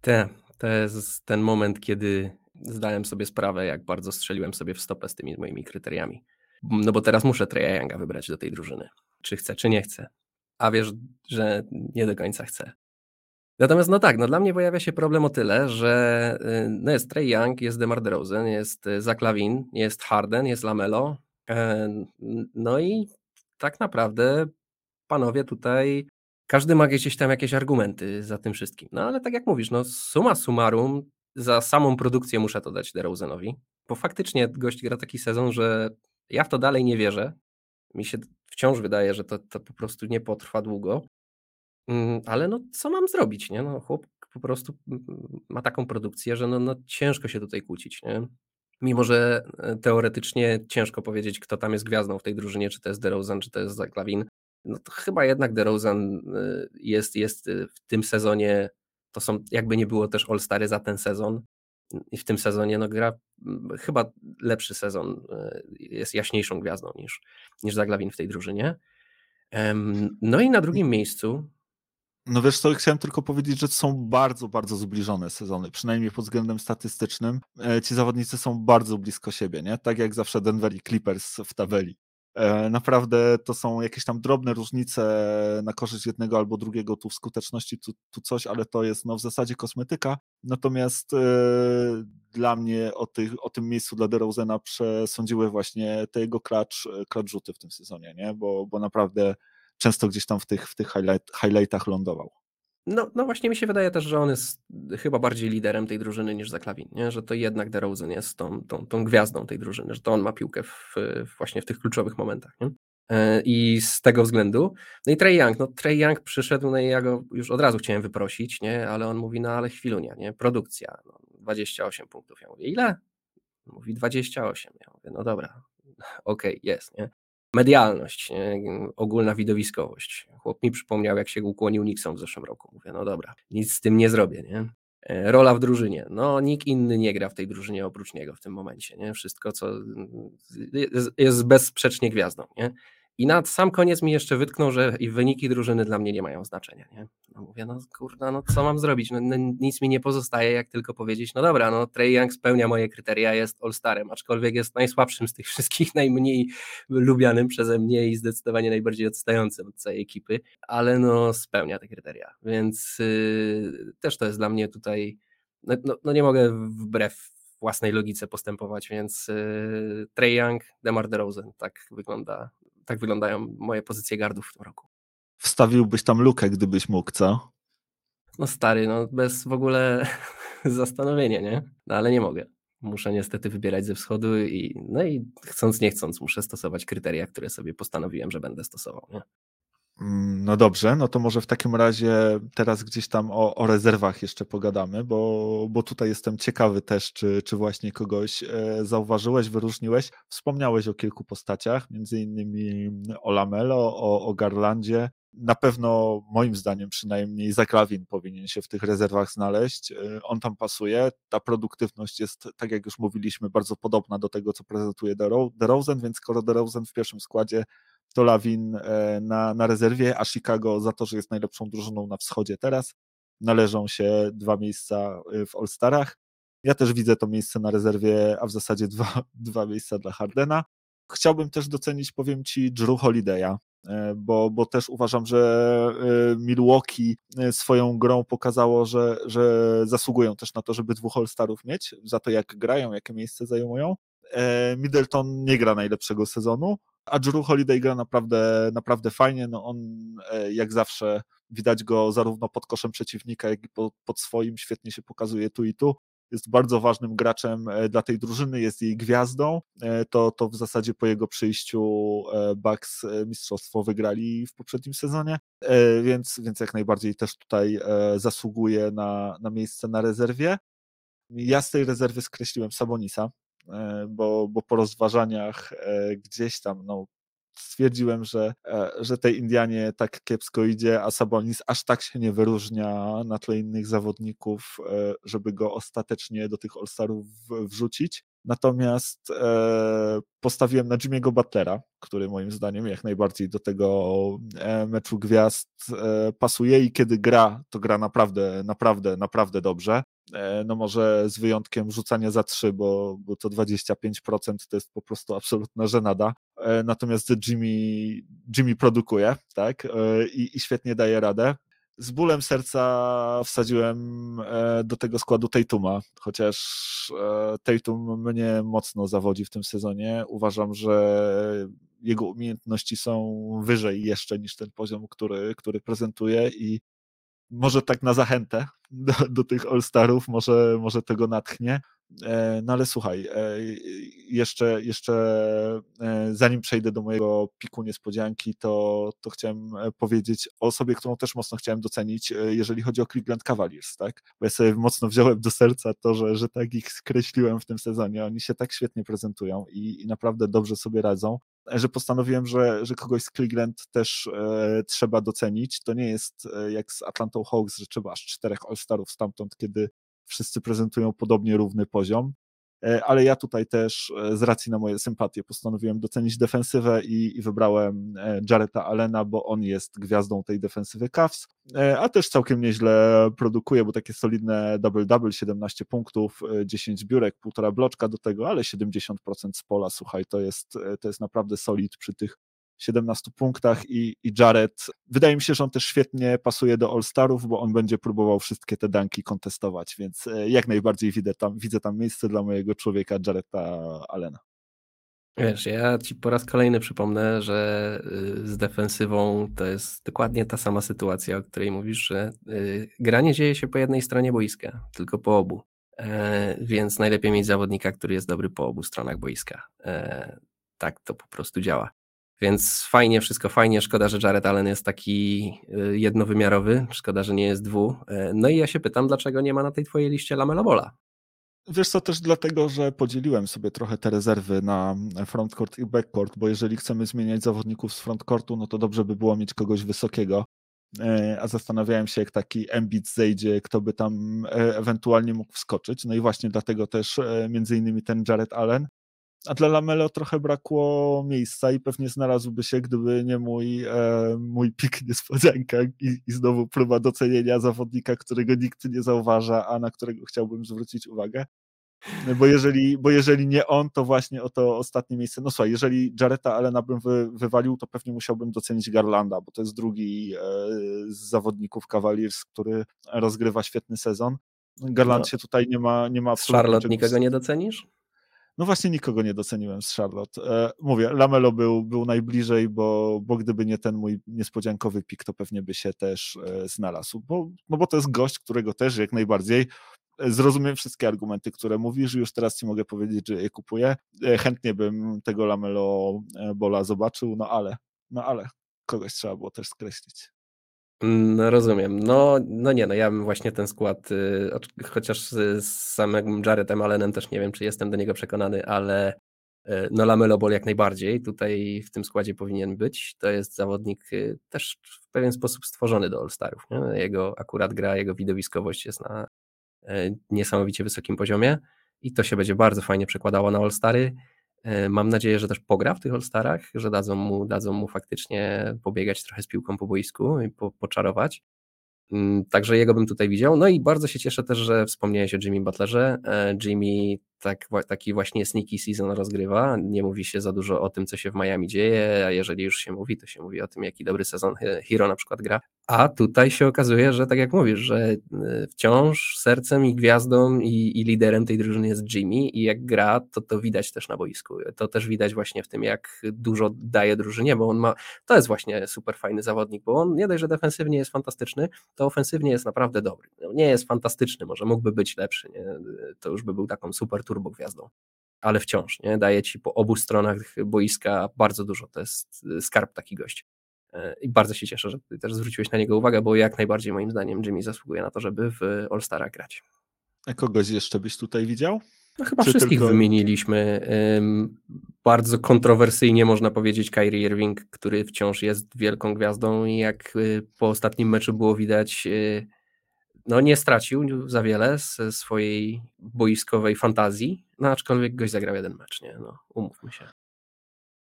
Te, to jest ten moment, kiedy zdałem sobie sprawę, jak bardzo strzeliłem sobie w stopę z tymi moimi kryteriami. No bo teraz muszę Treya wybrać do tej drużyny. Czy chcę, czy nie chcę. A wiesz, że nie do końca chcę. Natomiast no tak, no dla mnie pojawia się problem o tyle, że y, no jest Trey Young, jest DeMar DeRozan, jest y, Zach Lavin, jest Harden, jest Lamelo. E, no i tak naprawdę panowie tutaj, każdy ma gdzieś tam jakieś argumenty za tym wszystkim. No ale tak jak mówisz, no suma summarum, za samą produkcję muszę to dać DeRozanowi, bo faktycznie gość gra taki sezon, że ja w to dalej nie wierzę. Mi się wciąż wydaje, że to, to po prostu nie potrwa długo. Mm, ale no co mam zrobić, nie? No chłop po prostu ma taką produkcję, że no, no ciężko się tutaj kłócić, nie? Mimo, że e, teoretycznie ciężko powiedzieć, kto tam jest gwiazdą w tej drużynie, czy to jest DeRozan, czy to jest Zach Lavin no to chyba jednak DeRozan y, jest, jest y, w tym sezonie, to są jakby nie było też All-Stary za ten sezon i w tym sezonie no gra mm, chyba lepszy sezon, y, jest jaśniejszą gwiazdą niż, niż Zaglawin w tej drużynie. No i na drugim miejscu no wiesz co, chciałem tylko powiedzieć, że to są bardzo, bardzo zbliżone sezony, przynajmniej pod względem statystycznym. E, ci zawodnicy są bardzo blisko siebie, nie? Tak jak zawsze Denver i Clippers w tabeli. E, naprawdę to są jakieś tam drobne różnice na korzyść jednego albo drugiego tu w skuteczności, tu, tu coś, ale to jest no, w zasadzie kosmetyka. Natomiast e, dla mnie o, tych, o tym miejscu dla DeRozena przesądziły właśnie te jego klacz, klacz rzuty w tym sezonie, nie? Bo, bo naprawdę często gdzieś tam w tych, w tych highlight, highlightach lądował. No, no właśnie mi się wydaje też, że on jest chyba bardziej liderem tej drużyny niż Zaklawin, nie? że to jednak DeRozan jest tą, tą, tą gwiazdą tej drużyny, że to on ma piłkę w, właśnie w tych kluczowych momentach. Nie? E, I z tego względu. No i Trey Young, no Trey Young przyszedł, no i ja go już od razu chciałem wyprosić, nie? ale on mówi, no ale chwilunia, nie? Produkcja, no, 28 punktów. Ja mówię, ile? Mówi 28. Ja mówię, no dobra, okej, okay, jest, nie? Medialność, nie? ogólna widowiskowość. Chłop mi przypomniał, jak się ukłonił Nixon w zeszłym roku. Mówię, no dobra, nic z tym nie zrobię, nie? E, rola w drużynie. No, nikt inny nie gra w tej drużynie oprócz niego w tym momencie. Nie? Wszystko, co jest, bezsprzecznie gwiazdą. Nie? I na sam koniec mi jeszcze wytknął, że wyniki drużyny dla mnie nie mają znaczenia. Nie? No mówię, no kurna, no co mam zrobić? No, no, nic mi nie pozostaje, jak tylko powiedzieć, no dobra, no Trey Young spełnia moje kryteria, jest All-Starem, aczkolwiek jest najsłabszym z tych wszystkich, najmniej lubianym przeze mnie i zdecydowanie najbardziej odstającym od całej ekipy, ale no spełnia te kryteria, więc yy, też to jest dla mnie tutaj, no, no, no nie mogę wbrew własnej logice postępować, więc yy, Trey Young, DeMar DeRozan, tak wygląda tak wyglądają moje pozycje gardów w tym roku. Wstawiłbyś tam lukę, gdybyś mógł, co? No stary, no bez w ogóle zastanowienia, nie? No ale nie mogę. Muszę niestety wybierać ze wschodu i no i chcąc nie chcąc muszę stosować kryteria, które sobie postanowiłem, że będę stosował, nie? Mm, no dobrze, no to może w takim razie teraz gdzieś tam o, o rezerwach jeszcze pogadamy, bo, bo tutaj jestem ciekawy też, czy, czy właśnie kogoś e, zauważyłeś, wyróżniłeś. Wspomniałeś o kilku postaciach, między innymi o Lamelo, o, o Garlandzie. Na pewno moim zdaniem przynajmniej Zakrawin powinien się w tych rezerwach znaleźć. E, on tam pasuje. Ta produktywność jest, tak jak już mówiliśmy, bardzo podobna do tego, co prezentuje DeRozan, więc skoro DeRozan w pierwszym składzie to Lawin e, na, na rezerwie, a Chicago za to, że jest najlepszą drużyną na wschodzie teraz. Należą się dwa miejsca e, w All-Starach. Ja też widzę to miejsce na rezerwie, a w zasadzie dwa, dwa miejsca dla Hardena. Chciałbym też docenić, powiem Ci, Drew Holiday'a, e, bo, bo też uważam, że Milwaukee swoją grą pokazało, że, że zasługują też na to, żeby dwóch All-Starów mieć, za to jak grają, jakie miejsce zajmują. Middleton nie gra najlepszego sezonu, a Drew Holiday gra naprawdę, naprawdę fajnie. No on e, jak zawsze widać go zarówno pod koszem przeciwnika, jak i pod, pod swoim. Świetnie się pokazuje tu i tu jest bardzo ważnym graczem e, dla tej drużyny, jest jej gwiazdą, e, to, to w zasadzie po jego przyjściu Bucks mistrzostwo wygrali w poprzednim sezonie, więc, więc jak najbardziej też tutaj zasługuje na, na miejsce na rezerwie. Ja z tej rezerwy skreśliłem Sabonisa, bo, bo po rozważaniach e, gdzieś tam no, stwierdziłem, że, e, że tej Indianie tak kiepsko idzie, a Sabonis aż tak się nie wyróżnia na tle innych zawodników, żeby go ostatecznie do tych All-Starów wrzucić. Natomiast e, postawiłem na Jimmy'ego Butlera, który moim zdaniem jak najbardziej do tego meczu gwiazd e, pasuje i kiedy gra, to gra naprawdę, naprawdę, naprawdę dobrze. E, no może z wyjątkiem rzucania za trzy, bo, bo to 25% to jest po prostu absolutna żenada. E, natomiast Jimmy, Jimmy produkuje, tak, e, i, i świetnie daje radę. Z bólem serca wsadziłem do tego składu Tatuma, chociaż Tatum mnie mocno zawodzi w tym sezonie. Uważam, że jego umiejętności są wyżej jeszcze niż ten poziom, który, który prezentuje i może tak na zachętę do, do tych All-Starów, może, może tego natchnie. E, no ale słuchaj, e, jeszcze, jeszcze e, zanim przejdę do mojego piku niespodzianki, to, to chciałem powiedzieć o osobie, którą też mocno chciałem docenić, jeżeli chodzi o Cleveland Cavaliers, tak? Bo ja sobie mocno wziąłem do serca to, że, że tak ich skreśliłem w tym sezonie. Oni się tak świetnie prezentują i, i naprawdę dobrze sobie radzą że postanowiłem, że, że kogoś z Cleveland też e, trzeba docenić. To nie jest e, jak z Atlantą Hawks, że trzeba aż czterech All-Starów stamtąd, kiedy wszyscy prezentują podobnie równy poziom. E, ale ja tutaj też e, z racji na moje sympatie postanowiłem docenić defensywę i, i wybrałem e, Jareta Allena, bo on jest gwiazdą tej defensywy Cavs, a też całkiem nieźle produkuje, bo takie solidne double-double, 17 punktów, 10 biurek, półtora bloczka do tego, ale 70% z pola, słuchaj, to jest, to jest naprawdę solid przy tych 17 punktach i, i Jared, wydaje mi się, że on też świetnie pasuje do All-Starów, bo on będzie próbował wszystkie te danki kontestować, więc e, jak najbardziej widzę tam, widzę tam miejsce dla mojego człowieka Jareta Allena. Wiesz, ja ci po raz kolejny przypomnę, że y, z defensywą to jest dokładnie ta sama sytuacja, o której mówisz, że y, granie dzieje się po jednej stronie boiska, tylko po obu. E, więc najlepiej mieć zawodnika, który jest dobry po obu stronach boiska. E, tak to po prostu działa. Więc fajnie, wszystko fajnie. Szkoda, że Jared Allen jest taki y, jednowymiarowy. Szkoda, że nie jest dwu. E, no i ja się pytam, dlaczego nie ma na tej twojej liście Lamelo Bola? Wiesz co, też dlatego, że podzieliłem sobie trochę te rezerwy na frontcourt i backcourt, bo jeżeli chcemy zmieniać zawodników z frontcourtu, no to dobrze by było mieć kogoś wysokiego, e, a zastanawiałem się, jak taki Embiid zejdzie, kto by tam e, ewentualnie mógł wskoczyć, no i właśnie dlatego też między innymi ten Jared Allen, a dla Lamelo trochę brakło miejsca i pewnie znalazłby się, gdyby nie mój, e, mój pik niespodzianka i, i znowu próba docenienia zawodnika, którego nikt nie zauważa, a na którego chciałbym zwrócić uwagę. Bo jeżeli, bo jeżeli nie on, to właśnie o to ostatnie miejsce. No słuchaj, jeżeli Jareta Allena bym wy, wywalił, to pewnie musiałbym docenić Garlanda, bo to jest drugi e, z zawodników Cavaliers, który rozgrywa świetny sezon. Garland no. się tutaj nie ma, nie ma Z Charlotte nikogo nie docenisz? No właśnie nikogo nie doceniłem z Charlotte. E, mówię, Lamelo był, był najbliżej, bo, bo gdyby nie ten mój niespodziankowy pik, to pewnie by się też e, znalazł. Bo, no bo to jest gość, którego też jak najbardziej e, zrozumiem wszystkie argumenty, które mówisz. Już teraz ci mogę powiedzieć, że je kupuję. Chętnie bym tego Lamelo Bola zobaczył, no ale, no ale kogoś trzeba było też skreślić. No rozumiem. No, no nie, no ja bym właśnie ten skład, y, chociaż z samym Jaredem Allenem też nie wiem, czy jestem do niego przekonany, ale y, no Lamelo Ball jak najbardziej tutaj w tym składzie powinien być. To jest zawodnik y, też w pewien sposób stworzony do All-Starów. Nie? Jego akurat gra, jego widowiskowość jest na niesamowicie wysokim poziomie i to się będzie bardzo fajnie przekładało na All-Stary. E, mam nadzieję, że też pogra w tych All-Starach, że dadzą mu, dadzą mu faktycznie pobiegać trochę z piłką po boisku i po, poczarować. Mm, także jego bym tutaj widział. No i bardzo się cieszę też, że wspomniałeś o Jimmy Butlerze. E, Jimmy tak, taki właśnie sneaky season rozgrywa. Nie mówi się za dużo o tym, co się w Miami dzieje, a jeżeli już się mówi, to się mówi o tym, jaki dobry sezon Hero na przykład gra. A tutaj się okazuje, że tak jak mówisz, że e, wciąż sercem i gwiazdą i, i liderem tej drużyny jest Jimmy i jak gra, to to widać też na boisku. To też widać właśnie w tym, jak dużo daje drużynie, bo on ma, to jest właśnie super fajny zawodnik, bo on nie dość, że defensywnie jest fantastyczny, to ofensywnie jest naprawdę dobry. No, nie jest fantastyczny, może mógłby być lepszy, nie? to już by był taką super turbogwiazdą ale wciąż nie? daje ci po obu stronach boiska bardzo dużo. To jest skarb taki gość. E, I bardzo się cieszę, że ty też zwróciłeś na niego uwagę, bo jak najbardziej moim zdaniem Jimmy zasługuje na to, żeby w All-Stara grać. A kogoś jeszcze byś tutaj widział? No chyba Czy wszystkich tylko... wymieniliśmy. Bardzo kontrowersyjnie można powiedzieć Kyrie Irving, który wciąż jest wielką gwiazdą i jak y, po ostatnim meczu było widać, y, no nie stracił za wiele ze swojej boiskowej fantazji, no aczkolwiek goś zagrał jeden mecz, nie? No, umówmy się.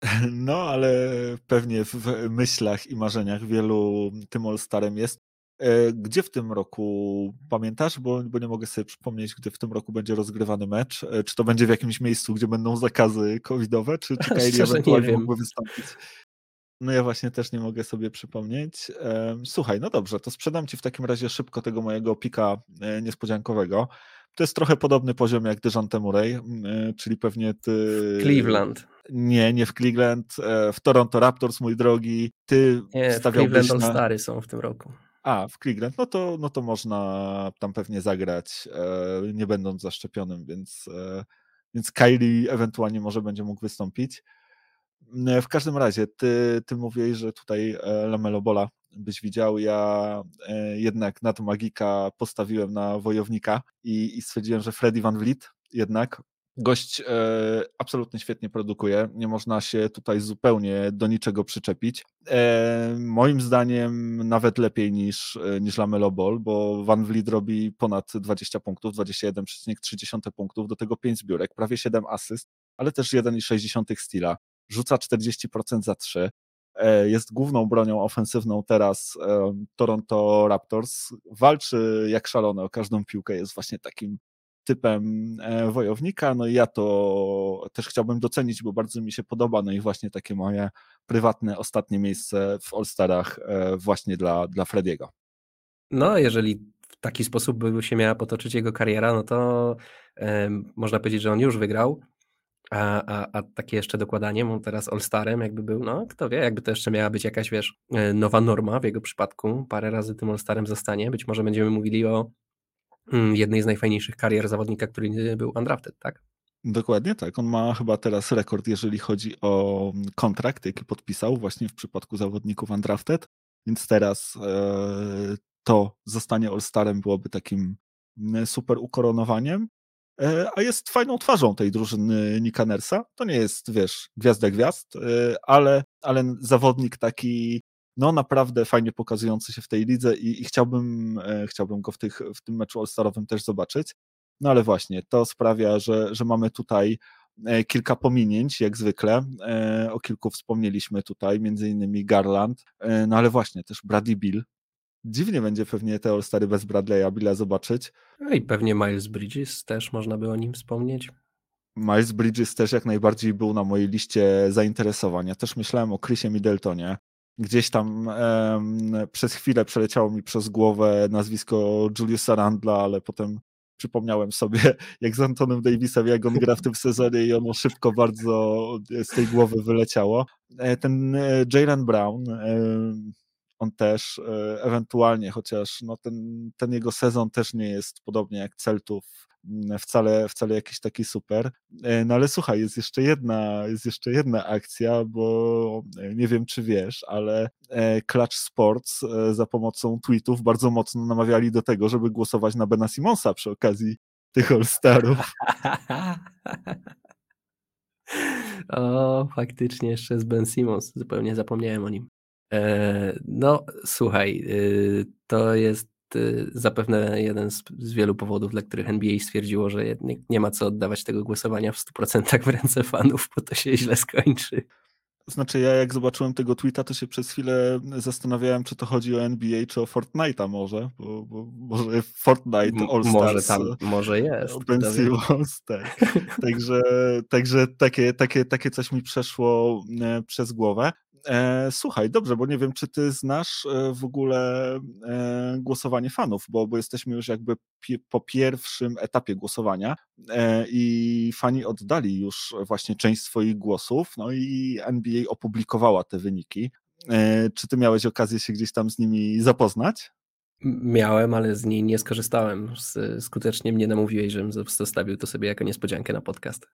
No, ale pewnie w myślach i marzeniach wielu tym All-Starem jest. E, gdzie w tym roku, pamiętasz, bo, bo nie mogę sobie przypomnieć, gdzie w tym roku będzie rozgrywany mecz? E, czy to będzie w jakimś miejscu, gdzie będą zakazy covidowe, czy, czy Kyrie ewentualnie mógłby wystąpić? No ja właśnie też nie mogę sobie przypomnieć. Słuchaj, no dobrze, to sprzedam Ci w takim razie szybko tego mojego pika e, niespodziankowego. To jest trochę podobny poziom jak Dejante Murray, e, czyli pewnie ty... W Cleveland. Nie, nie w Cleveland, e, w Toronto Raptors, mój drogi. Ty nie, w Cleveland na... Stary są w tym roku. A, w Cleveland, no to, no to można tam pewnie zagrać, nie będąc zaszczepionym, więc, więc Kylie ewentualnie może będzie mógł wystąpić. W każdym razie, ty, ty mówiłeś, że tutaj e, Lamelo Bola byś widział. Ja e, jednak na to magika postawiłem na wojownika i, i stwierdziłem, że Freddy Van Vliet jednak gość e, absolutnie świetnie produkuje. Nie można się tutaj zupełnie do niczego przyczepić. E, moim zdaniem nawet lepiej niż, e, niż Lamelo Ball, bo Van Vliet robi ponad 20 punktów, 21,3 punktów, do tego 5 zbiórek, prawie 7 asyst, ale też 1,6 stila rzuca 40% za 3. E, jest główną bronią ofensywną teraz e, Toronto Raptors. Walczy jak szalone o każdą piłkę, jest właśnie takim typem e, wojownika. No i ja to też chciałbym docenić, bo bardzo mi się podoba. No i właśnie takie moje prywatne ostatnie miejsce w All-Starach właśnie dla, dla Frediego. No, jeżeli w taki sposób by się miała potoczyć jego kariera, no to można powiedzieć, że on już wygrał. A, a, a takie jeszcze dokładanie, on teraz All-Starem jakby był, no kto wie, jakby to jeszcze miała być jakaś, wiesz, e, nowa norma w jego przypadku, parę razy tym All-Starem zostanie, być może będziemy mówili o mm, jednej z najfajniejszych karier zawodnika, który był undrafted, tak? Dokładnie tak. On ma chyba teraz rekord, jeżeli chodzi o kontrakt, jaki podpisał właśnie w przypadku zawodników undrafted, więc teraz e, to zostanie All-Starem byłoby takim super ukoronowaniem. E, a jest fajną twarzą tej drużyny Nika Nersa. To nie jest, wiesz, gwiazda gwiazd, e, ale, ale zawodnik taki, no naprawdę fajnie pokazujący się w tej lidze i, i chciałbym, e, chciałbym go w, tych, w tym meczu All-Starowym też zobaczyć. No ale właśnie, to sprawia, że, że mamy tutaj kilka pominięć, jak zwykle. O kilku wspomnieliśmy tutaj, między innymi Garland, no ale właśnie też Brady Bill, dziwnie będzie pewnie te All-Stary bez Bradley'a Billa zobaczyć. No i pewnie Miles Bridges też można by o nim wspomnieć. Miles Bridges też jak najbardziej był na mojej liście zainteresowań. Ja też myślałem o Chrisie Middletonie. Gdzieś tam um, przez chwilę przeleciało mi przez głowę nazwisko Juliusa Randla, ale potem przypomniałem sobie, jak z Antonem Davisem, jak on gra w tym sezonie i ono szybko bardzo z tej głowy wyleciało. E, ten e, Jalen Brown, on też e, ewentualnie, chociaż no ten, ten jego sezon też nie jest podobnie jak Celtów mm, wcale, wcale jakiś taki super. E, no ale słuchaj, jest jeszcze jedna, jest jeszcze jedna akcja, bo e, nie wiem czy wiesz, ale Clutch Sports za pomocą tweetów bardzo mocno namawiali do tego, żeby głosować na Bena Simonsa przy okazji tych All-Starów. O, faktycznie jeszcze z Ben Simmons, zupełnie zapomniałem o nim. E, no, słuchaj, y, to jest y, zapewne jeden z, z, wielu powodów, dla których NBA stwierdziło, że nie, nie, ma co oddawać tego głosowania w 100% w ręce fanów, bo to się źle skończy. Znaczy, ja jak zobaczyłem tego tweeta, to się przez chwilę zastanawiałem, czy to chodzi o NBA, czy o Fortnite'a może, bo, bo może Fortnite All Stars. Może tam, może jest. Simmons, tak. także, także takie, takie, takie coś mi przeszło e, przez głowę. E, słuchaj, dobrze, bo nie wiem, czy ty znasz e, w ogóle głosowanie fanów, bo, bo jesteśmy już jakby po pierwszym etapie głosowania i fani oddali już właśnie część swoich głosów, no i NBA opublikowała te wyniki. Czy ty miałeś okazję się gdzieś tam z nimi zapoznać? Miałem, ale z niej nie skorzystałem. Skutecznie mnie namówiłeś, żebym zostawił to sobie jako niespodziankę na podcast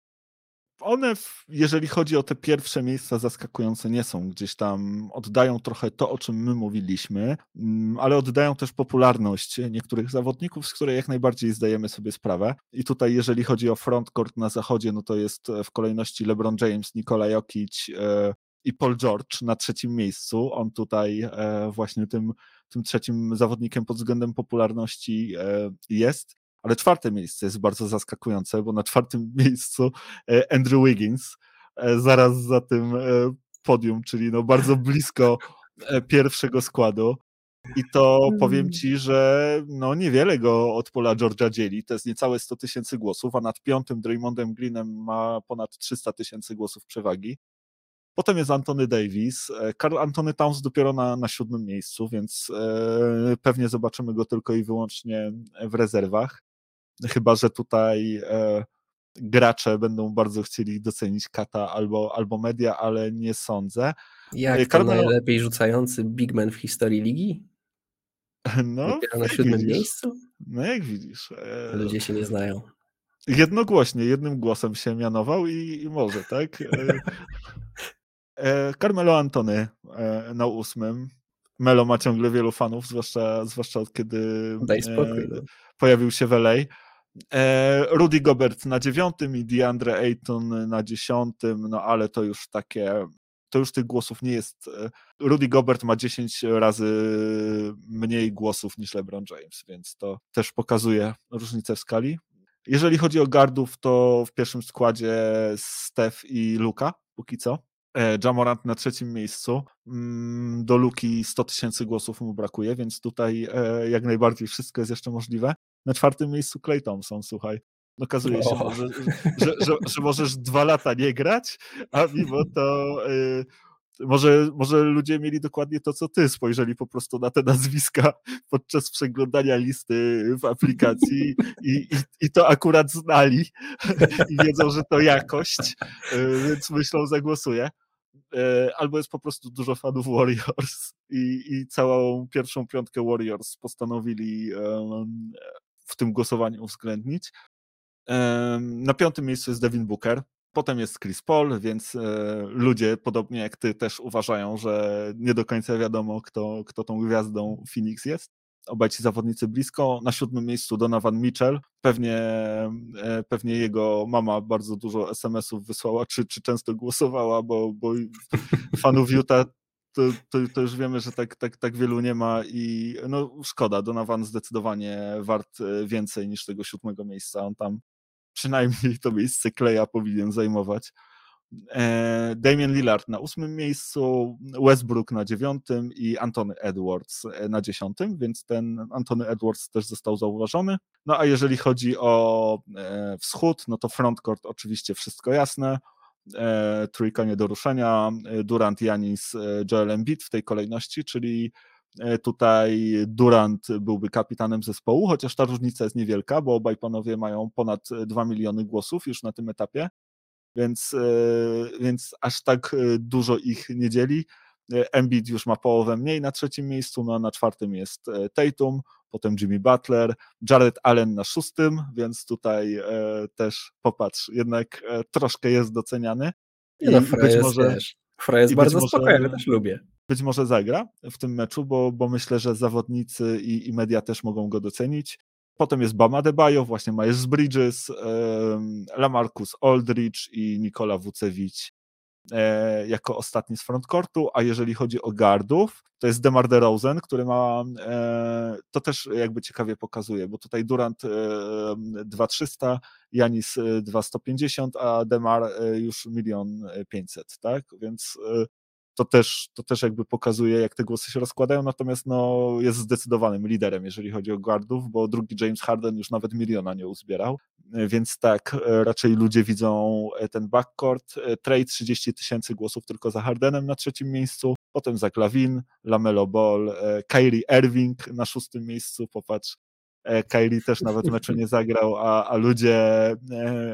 one, jeżeli chodzi o te pierwsze miejsca zaskakujące, nie są gdzieś tam, oddają trochę to, o czym my mówiliśmy, mm, ale oddają też popularność niektórych zawodników, z której jak najbardziej zdajemy sobie sprawę. I tutaj, jeżeli chodzi o frontcourt na zachodzie, no to jest w kolejności LeBron James, Nikola Jokic e, i Paul George na trzecim miejscu. On tutaj e, właśnie tym, tym trzecim zawodnikiem pod względem popularności e, jest. Ale czwarte miejsce jest bardzo zaskakujące, bo na czwartym miejscu e, Andrew Wiggins, e, zaraz za tym e, podium, czyli no bardzo blisko pierwszego składu. I to powiem hmm. ci, że no niewiele go od pola Georgia dzieli. To jest niecałe 100 tysięcy głosów, a nad piątym Draymondem Greenem ma ponad 300 tysięcy głosów przewagi. Potem jest Antony Davis. Karl Antony Towns dopiero na, na siódmym miejscu, więc e, pewnie zobaczymy go tylko i wyłącznie w rezerwach. Chyba, że tutaj e, gracze będą bardzo chcieli docenić Kata albo, albo media, ale nie sądzę. Jak e, to najlepiej rzucający bigman w historii ligi? No, Dopiero na siódmym widzisz. miejscu? No jak widzisz. E... Ludzie się nie znają. Jednogłośnie, jednym głosem się mianował i, i może, tak? E, e, Carmelo Antony e, na ósmym. Melo ma ciągle wielu fanów, zwłaszcza, zwłaszcza od kiedy Daj spokój, no. pojawił się w LA. E, Rudy Gobert na dziewiątym i DeAndre Ayton na dziesiątym, no ale to już takie, to już tych głosów nie jest. E, Rudy Gobert ma 10 razy mniej głosów niż LeBron James, więc to też pokazuje różnicę w skali. Jeżeli chodzi o gardów, to w pierwszym składzie Steph i Luka, póki co. E, Jamorant na trzecim miejscu. Mm, do Luki 100 tysięcy głosów mu brakuje, więc tutaj jak najbardziej wszystko jest jeszcze możliwe. Na czwartym miejscu Clay Thompson, słuchaj. Okazuje się, że, że, że, że, możesz dwa lata nie grać, a mimo to y, może, może ludzie mieli dokładnie to, co ty, spojrzeli po prostu na te nazwiska podczas przeglądania listy w aplikacji i, i, i to akurat znali i wiedzą, że to jakość, y, więc myślą, zagłosuję. E, albo jest po prostu dużo fanów Warriors i, i całą pierwszą piątkę Warriors postanowili w tym głosowaniu uwzględnić. Na piątym miejscu jest Devin Booker. Potem jest Chris Paul, więc ludzie, podobnie jak ty, też uważają, że nie do końca wiadomo, kto, kto tą gwiazdą Phoenix jest obaj ci zawodnicy blisko. Na siódmym miejscu Donovan Mitchell. Pewnie, e, pewnie jego mama bardzo dużo SMS-ów wysłała, czy, czy często głosowała, bo, bo fanów Utah to, to, to, już wiemy, że tak, tak, tak wielu nie ma i no szkoda, Donovan zdecydowanie wart e, więcej niż tego siódmego miejsca. On tam przynajmniej to miejsce Kleja powinien zajmować. E, Damian Lillard na ósmym miejscu, Westbrook na dziewiątym i Antony Edwards e, na dziesiątym, więc ten Antony Edwards też został zauważony. No a jeżeli chodzi o wschód, no to frontcourt oczywiście wszystko jasne. Trójka nie do ruszenia, Durant, Janis, Joel Embiid w tej kolejności, czyli tutaj Durant byłby kapitanem zespołu, chociaż ta różnica jest niewielka, bo obaj panowie mają ponad 2 miliony głosów już na tym etapie więc, e, więc aż tak e, dużo ich nie dzieli. E, Embiid już ma połowę mniej na trzecim miejscu, no a na czwartym jest Tatum, potem Jimmy Butler, Jared Allen na szóstym, więc tutaj też popatrz, jednak troszkę jest doceniany. I no, Freya być może, wiesz, jest bardzo może, spokojny, też lubię. Być może zagra w tym meczu, bo, bo myślę, że zawodnicy i, i media też mogą go docenić. Potem jest Bama Debajo, właśnie Miles Bridges, Lamarcus Aldridge i Nikola Wucewicz e, jako ostatni z frontcourtu, a jeżeli chodzi o gardów, to jest Demar DeRozan, który ma, e, to też jakby ciekawie pokazuje, bo tutaj Durant 2300, Janis 2150, a Demar e, już 1 500, tak, więc to też, to też jakby pokazuje, jak te głosy się rozkładają, natomiast no, jest zdecydowanym liderem, jeżeli chodzi o guardów, bo drugi James Harden już nawet miliona nie uzbierał, więc tak, raczej ludzie widzą e, ten backcourt, e, trade 30 tysięcy głosów tylko za Hardenem na trzecim miejscu, potem za Klavin, Lamelo Ball, e, Kyrie Irving na szóstym miejscu, popatrz, Kyrie też nawet meczu nie zagrał, a, a ludzie,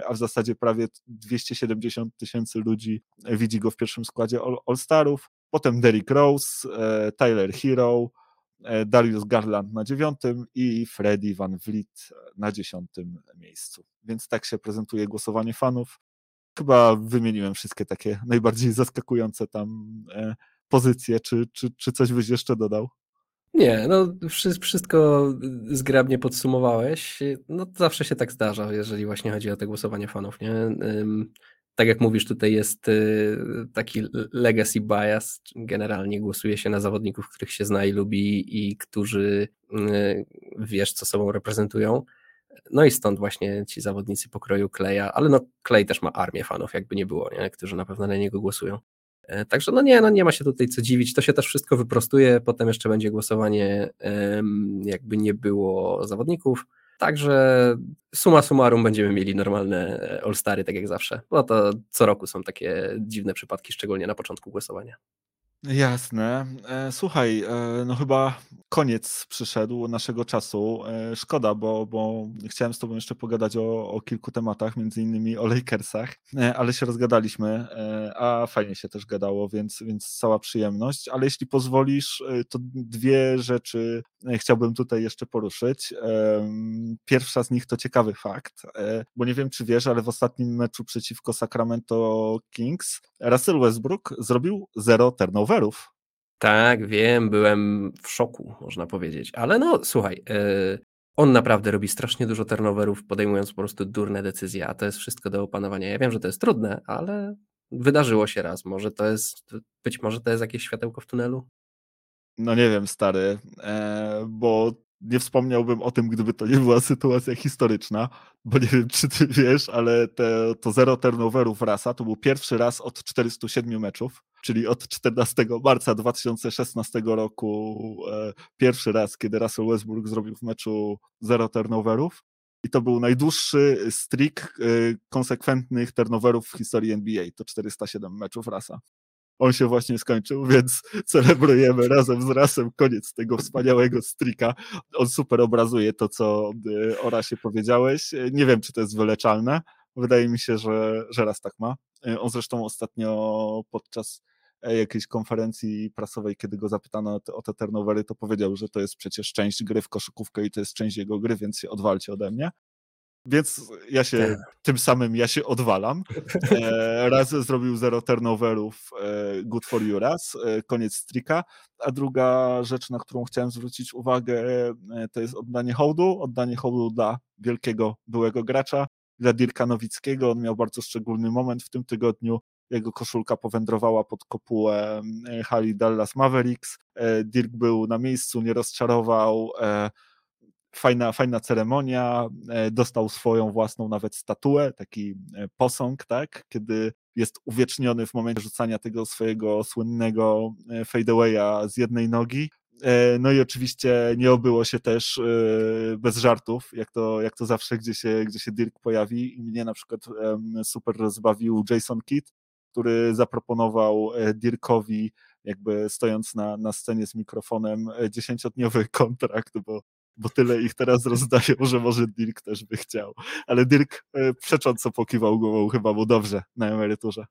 a w zasadzie prawie 270 tysięcy ludzi widzi go w pierwszym składzie All-Starów. Potem Derrick Rose, e, Tyler Hero, e, Darius Garland na dziewiątym i Freddie Van Vliet na dziesiątym miejscu. Więc tak się prezentuje głosowanie fanów. Chyba wymieniłem wszystkie takie najbardziej zaskakujące tam e, pozycje. Czy, czy, czy coś byś jeszcze dodał? Nie, no wszystko zgrabnie podsumowałeś. No zawsze się tak zdarza, jeżeli właśnie chodzi o te głosowanie fanów, nie? Tak jak mówisz, tutaj jest y, taki legacy bias. Generalnie głosuje się na zawodników, których się zna i lubi i którzy y, wiesz, co sobą reprezentują. No i stąd właśnie ci zawodnicy pokroju Kleja, ale no Klej też ma armię fanów, jakby nie było, nie? którzy na pewno na niego głosują. E, także no nie, no nie ma się tutaj co dziwić, to się też wszystko wyprostuje, potem jeszcze będzie głosowanie, jakby nie było zawodników, także suma summarum będziemy mieli normalne All-Stary, tak jak zawsze, bo to co roku są takie dziwne przypadki, szczególnie na początku głosowania. Jasne. E, słuchaj, e, no chyba koniec przyszedł naszego czasu. E, szkoda, bo, bo chciałem z Tobą jeszcze pogadać o, o kilku tematach, między innymi o Lakersach, ale się rozgadaliśmy, a fajnie się też gadało, więc, więc cała przyjemność. Ale jeśli pozwolisz, to dwie rzeczy chciałbym tutaj jeszcze poruszyć. Pierwsza z nich to ciekawy fakt, bo nie wiem, czy wiesz, ale w ostatnim meczu przeciwko Sacramento Kings Russell Westbrook zrobił zero Tak, wiem, byłem w szoku, można powiedzieć. Ale no, słuchaj, yy, on naprawdę robi strasznie dużo turnoverów, podejmując po prostu durne decyzje, a to jest wszystko do opanowania. Ja wiem, że to jest trudne, ale wydarzyło się raz. Może to jest, być może to jest jakieś światełko w tunelu? No nie wiem, stary, e, bo nie wspomniałbym o tym, gdyby to nie była sytuacja historyczna, bo nie wiem, czy ty wiesz, ale te, to zero turnoverów rasa to był pierwszy raz od 407 meczów, czyli od 14 marca 2016 roku e, pierwszy raz, kiedy Russell Westbrook zrobił w meczu zero turnoverów. I to był najdłuższy streak e, konsekwentnych turnoverów w historii NBA. To 407 meczów rasa on się właśnie skończył, więc celebrujemy razem z Rasem koniec tego wspaniałego strika. On super obrazuje to, co y, o Rasie powiedziałeś. Nie wiem, czy to jest wyleczalne. Wydaje mi się, że, że raz tak ma. Y, on zresztą ostatnio podczas e, jakiejś konferencji prasowej, kiedy go zapytano o te, o te turnovery, to powiedział, że to jest przecież część gry w koszykówkę i to jest część jego gry, więc się odwalcie ode mnie. Więc ja się Tak. tym samym ja się odwalam. E, raz zrobił zero turnoverów, e, good for you raz, e, koniec strika. A druga rzecz, na którą chciałem zwrócić uwagę, e, to jest oddanie hołdu. Oddanie hołdu dla wielkiego byłego gracza, dla Dirka Nowickiego. On miał bardzo szczególny moment w tym tygodniu. Jego koszulka powędrowała pod kopułę e, hali Dallas Mavericks. E, Dirk był na miejscu, nie rozczarował. Fajna, fajna ceremonia, e, dostał swoją własną nawet statuę, taki e, posąg, tak, kiedy jest uwieczniony w momencie rzucania tego swojego słynnego e, fadeawaya z jednej nogi. No i oczywiście nie obyło się też bez żartów, jak to, jak to zawsze, gdzie się, gdzie się Dirk pojawi. Mnie na przykład super rozbawił Jason Kidd, który zaproponował Dirkowi jakby stojąc na, na scenie z mikrofonem dziesięciodniowy kontrakt, bo bo tyle ich teraz rozdają, że może Dirk też by chciał. Ale Dirk e, przecząco pokiwał głową chyba mu dobrze na emeryturze.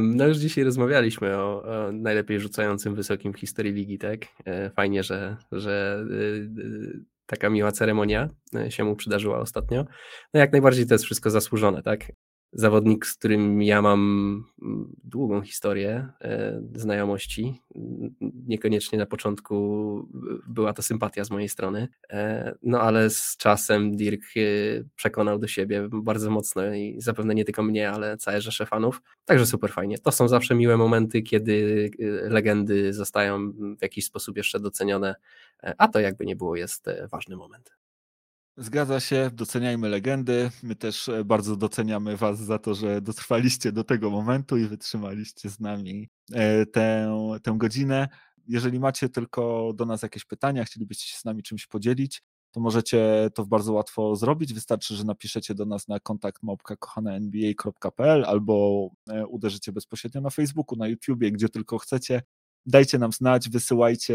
No już dzisiaj rozmawialiśmy o, o, najlepiej rzucającym wysokim w historii ligi, tak? E, fajnie, że, że e, taka miła ceremonia się mu przydarzyła ostatnio. No jak najbardziej to jest wszystko zasłużone, tak? Zawodnik, z którym ja mam mm, długą historię e, znajomości. Niekoniecznie na początku była to sympatia z mojej strony, e, no ale z czasem Dirk e, przekonał do siebie bardzo mocno i zapewne nie tylko mnie, ale całe rzesze fanów. Także super fajnie. To są zawsze miłe momenty, kiedy legendy zostają w jakiś sposób jeszcze docenione, a to jakby nie było jest ważny moment. Zgadza się, doceniajmy legendy. My też e, bardzo doceniamy Was za to, że dotrwaliście do tego momentu i wytrzymaliście z nami e, tę, tę godzinę. Jeżeli macie tylko do nas jakieś pytania, chcielibyście się z nami czymś podzielić, to możecie to bardzo łatwo zrobić. Wystarczy, że napiszecie do nas na kontakt małpka.kochananba.pl albo e, uderzycie bezpośrednio na Facebooku, na YouTubie, gdzie tylko chcecie. Dajcie nam znać, wysyłajcie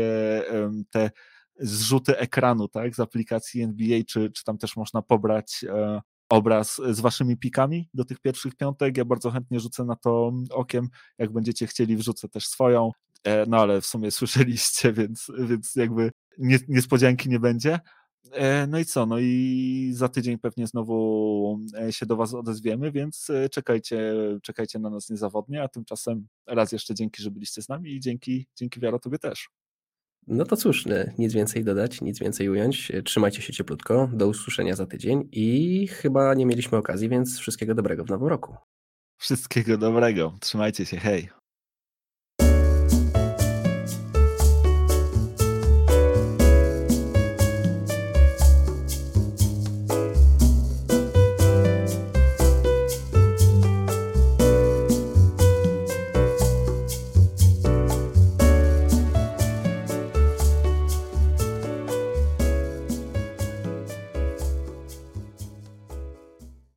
te zrzuty ekranu, tak, z aplikacji NBA, czy, czy tam też można pobrać e, obraz z waszymi pikami do tych pierwszych piątek. Ja bardzo chętnie rzucę na to okiem. Jak będziecie chcieli, wrzucę też swoją. E, no ale w sumie słyszeliście, więc, więc jakby nie, niespodzianki nie będzie. E, no i co? No i za tydzień pewnie znowu się do Was odezwiemy, więc czekajcie, czekajcie na nas niezawodnie, a tymczasem raz jeszcze dzięki, że byliście z nami i dzięki, dzięki Wiaro Tobie też. No to cóż, nic więcej dodać, nic więcej ująć. Trzymajcie się cieplutko, do usłyszenia za tydzień i chyba nie mieliśmy okazji, więc wszystkiego dobrego w nowym roku. Wszystkiego dobrego, trzymajcie się, hej.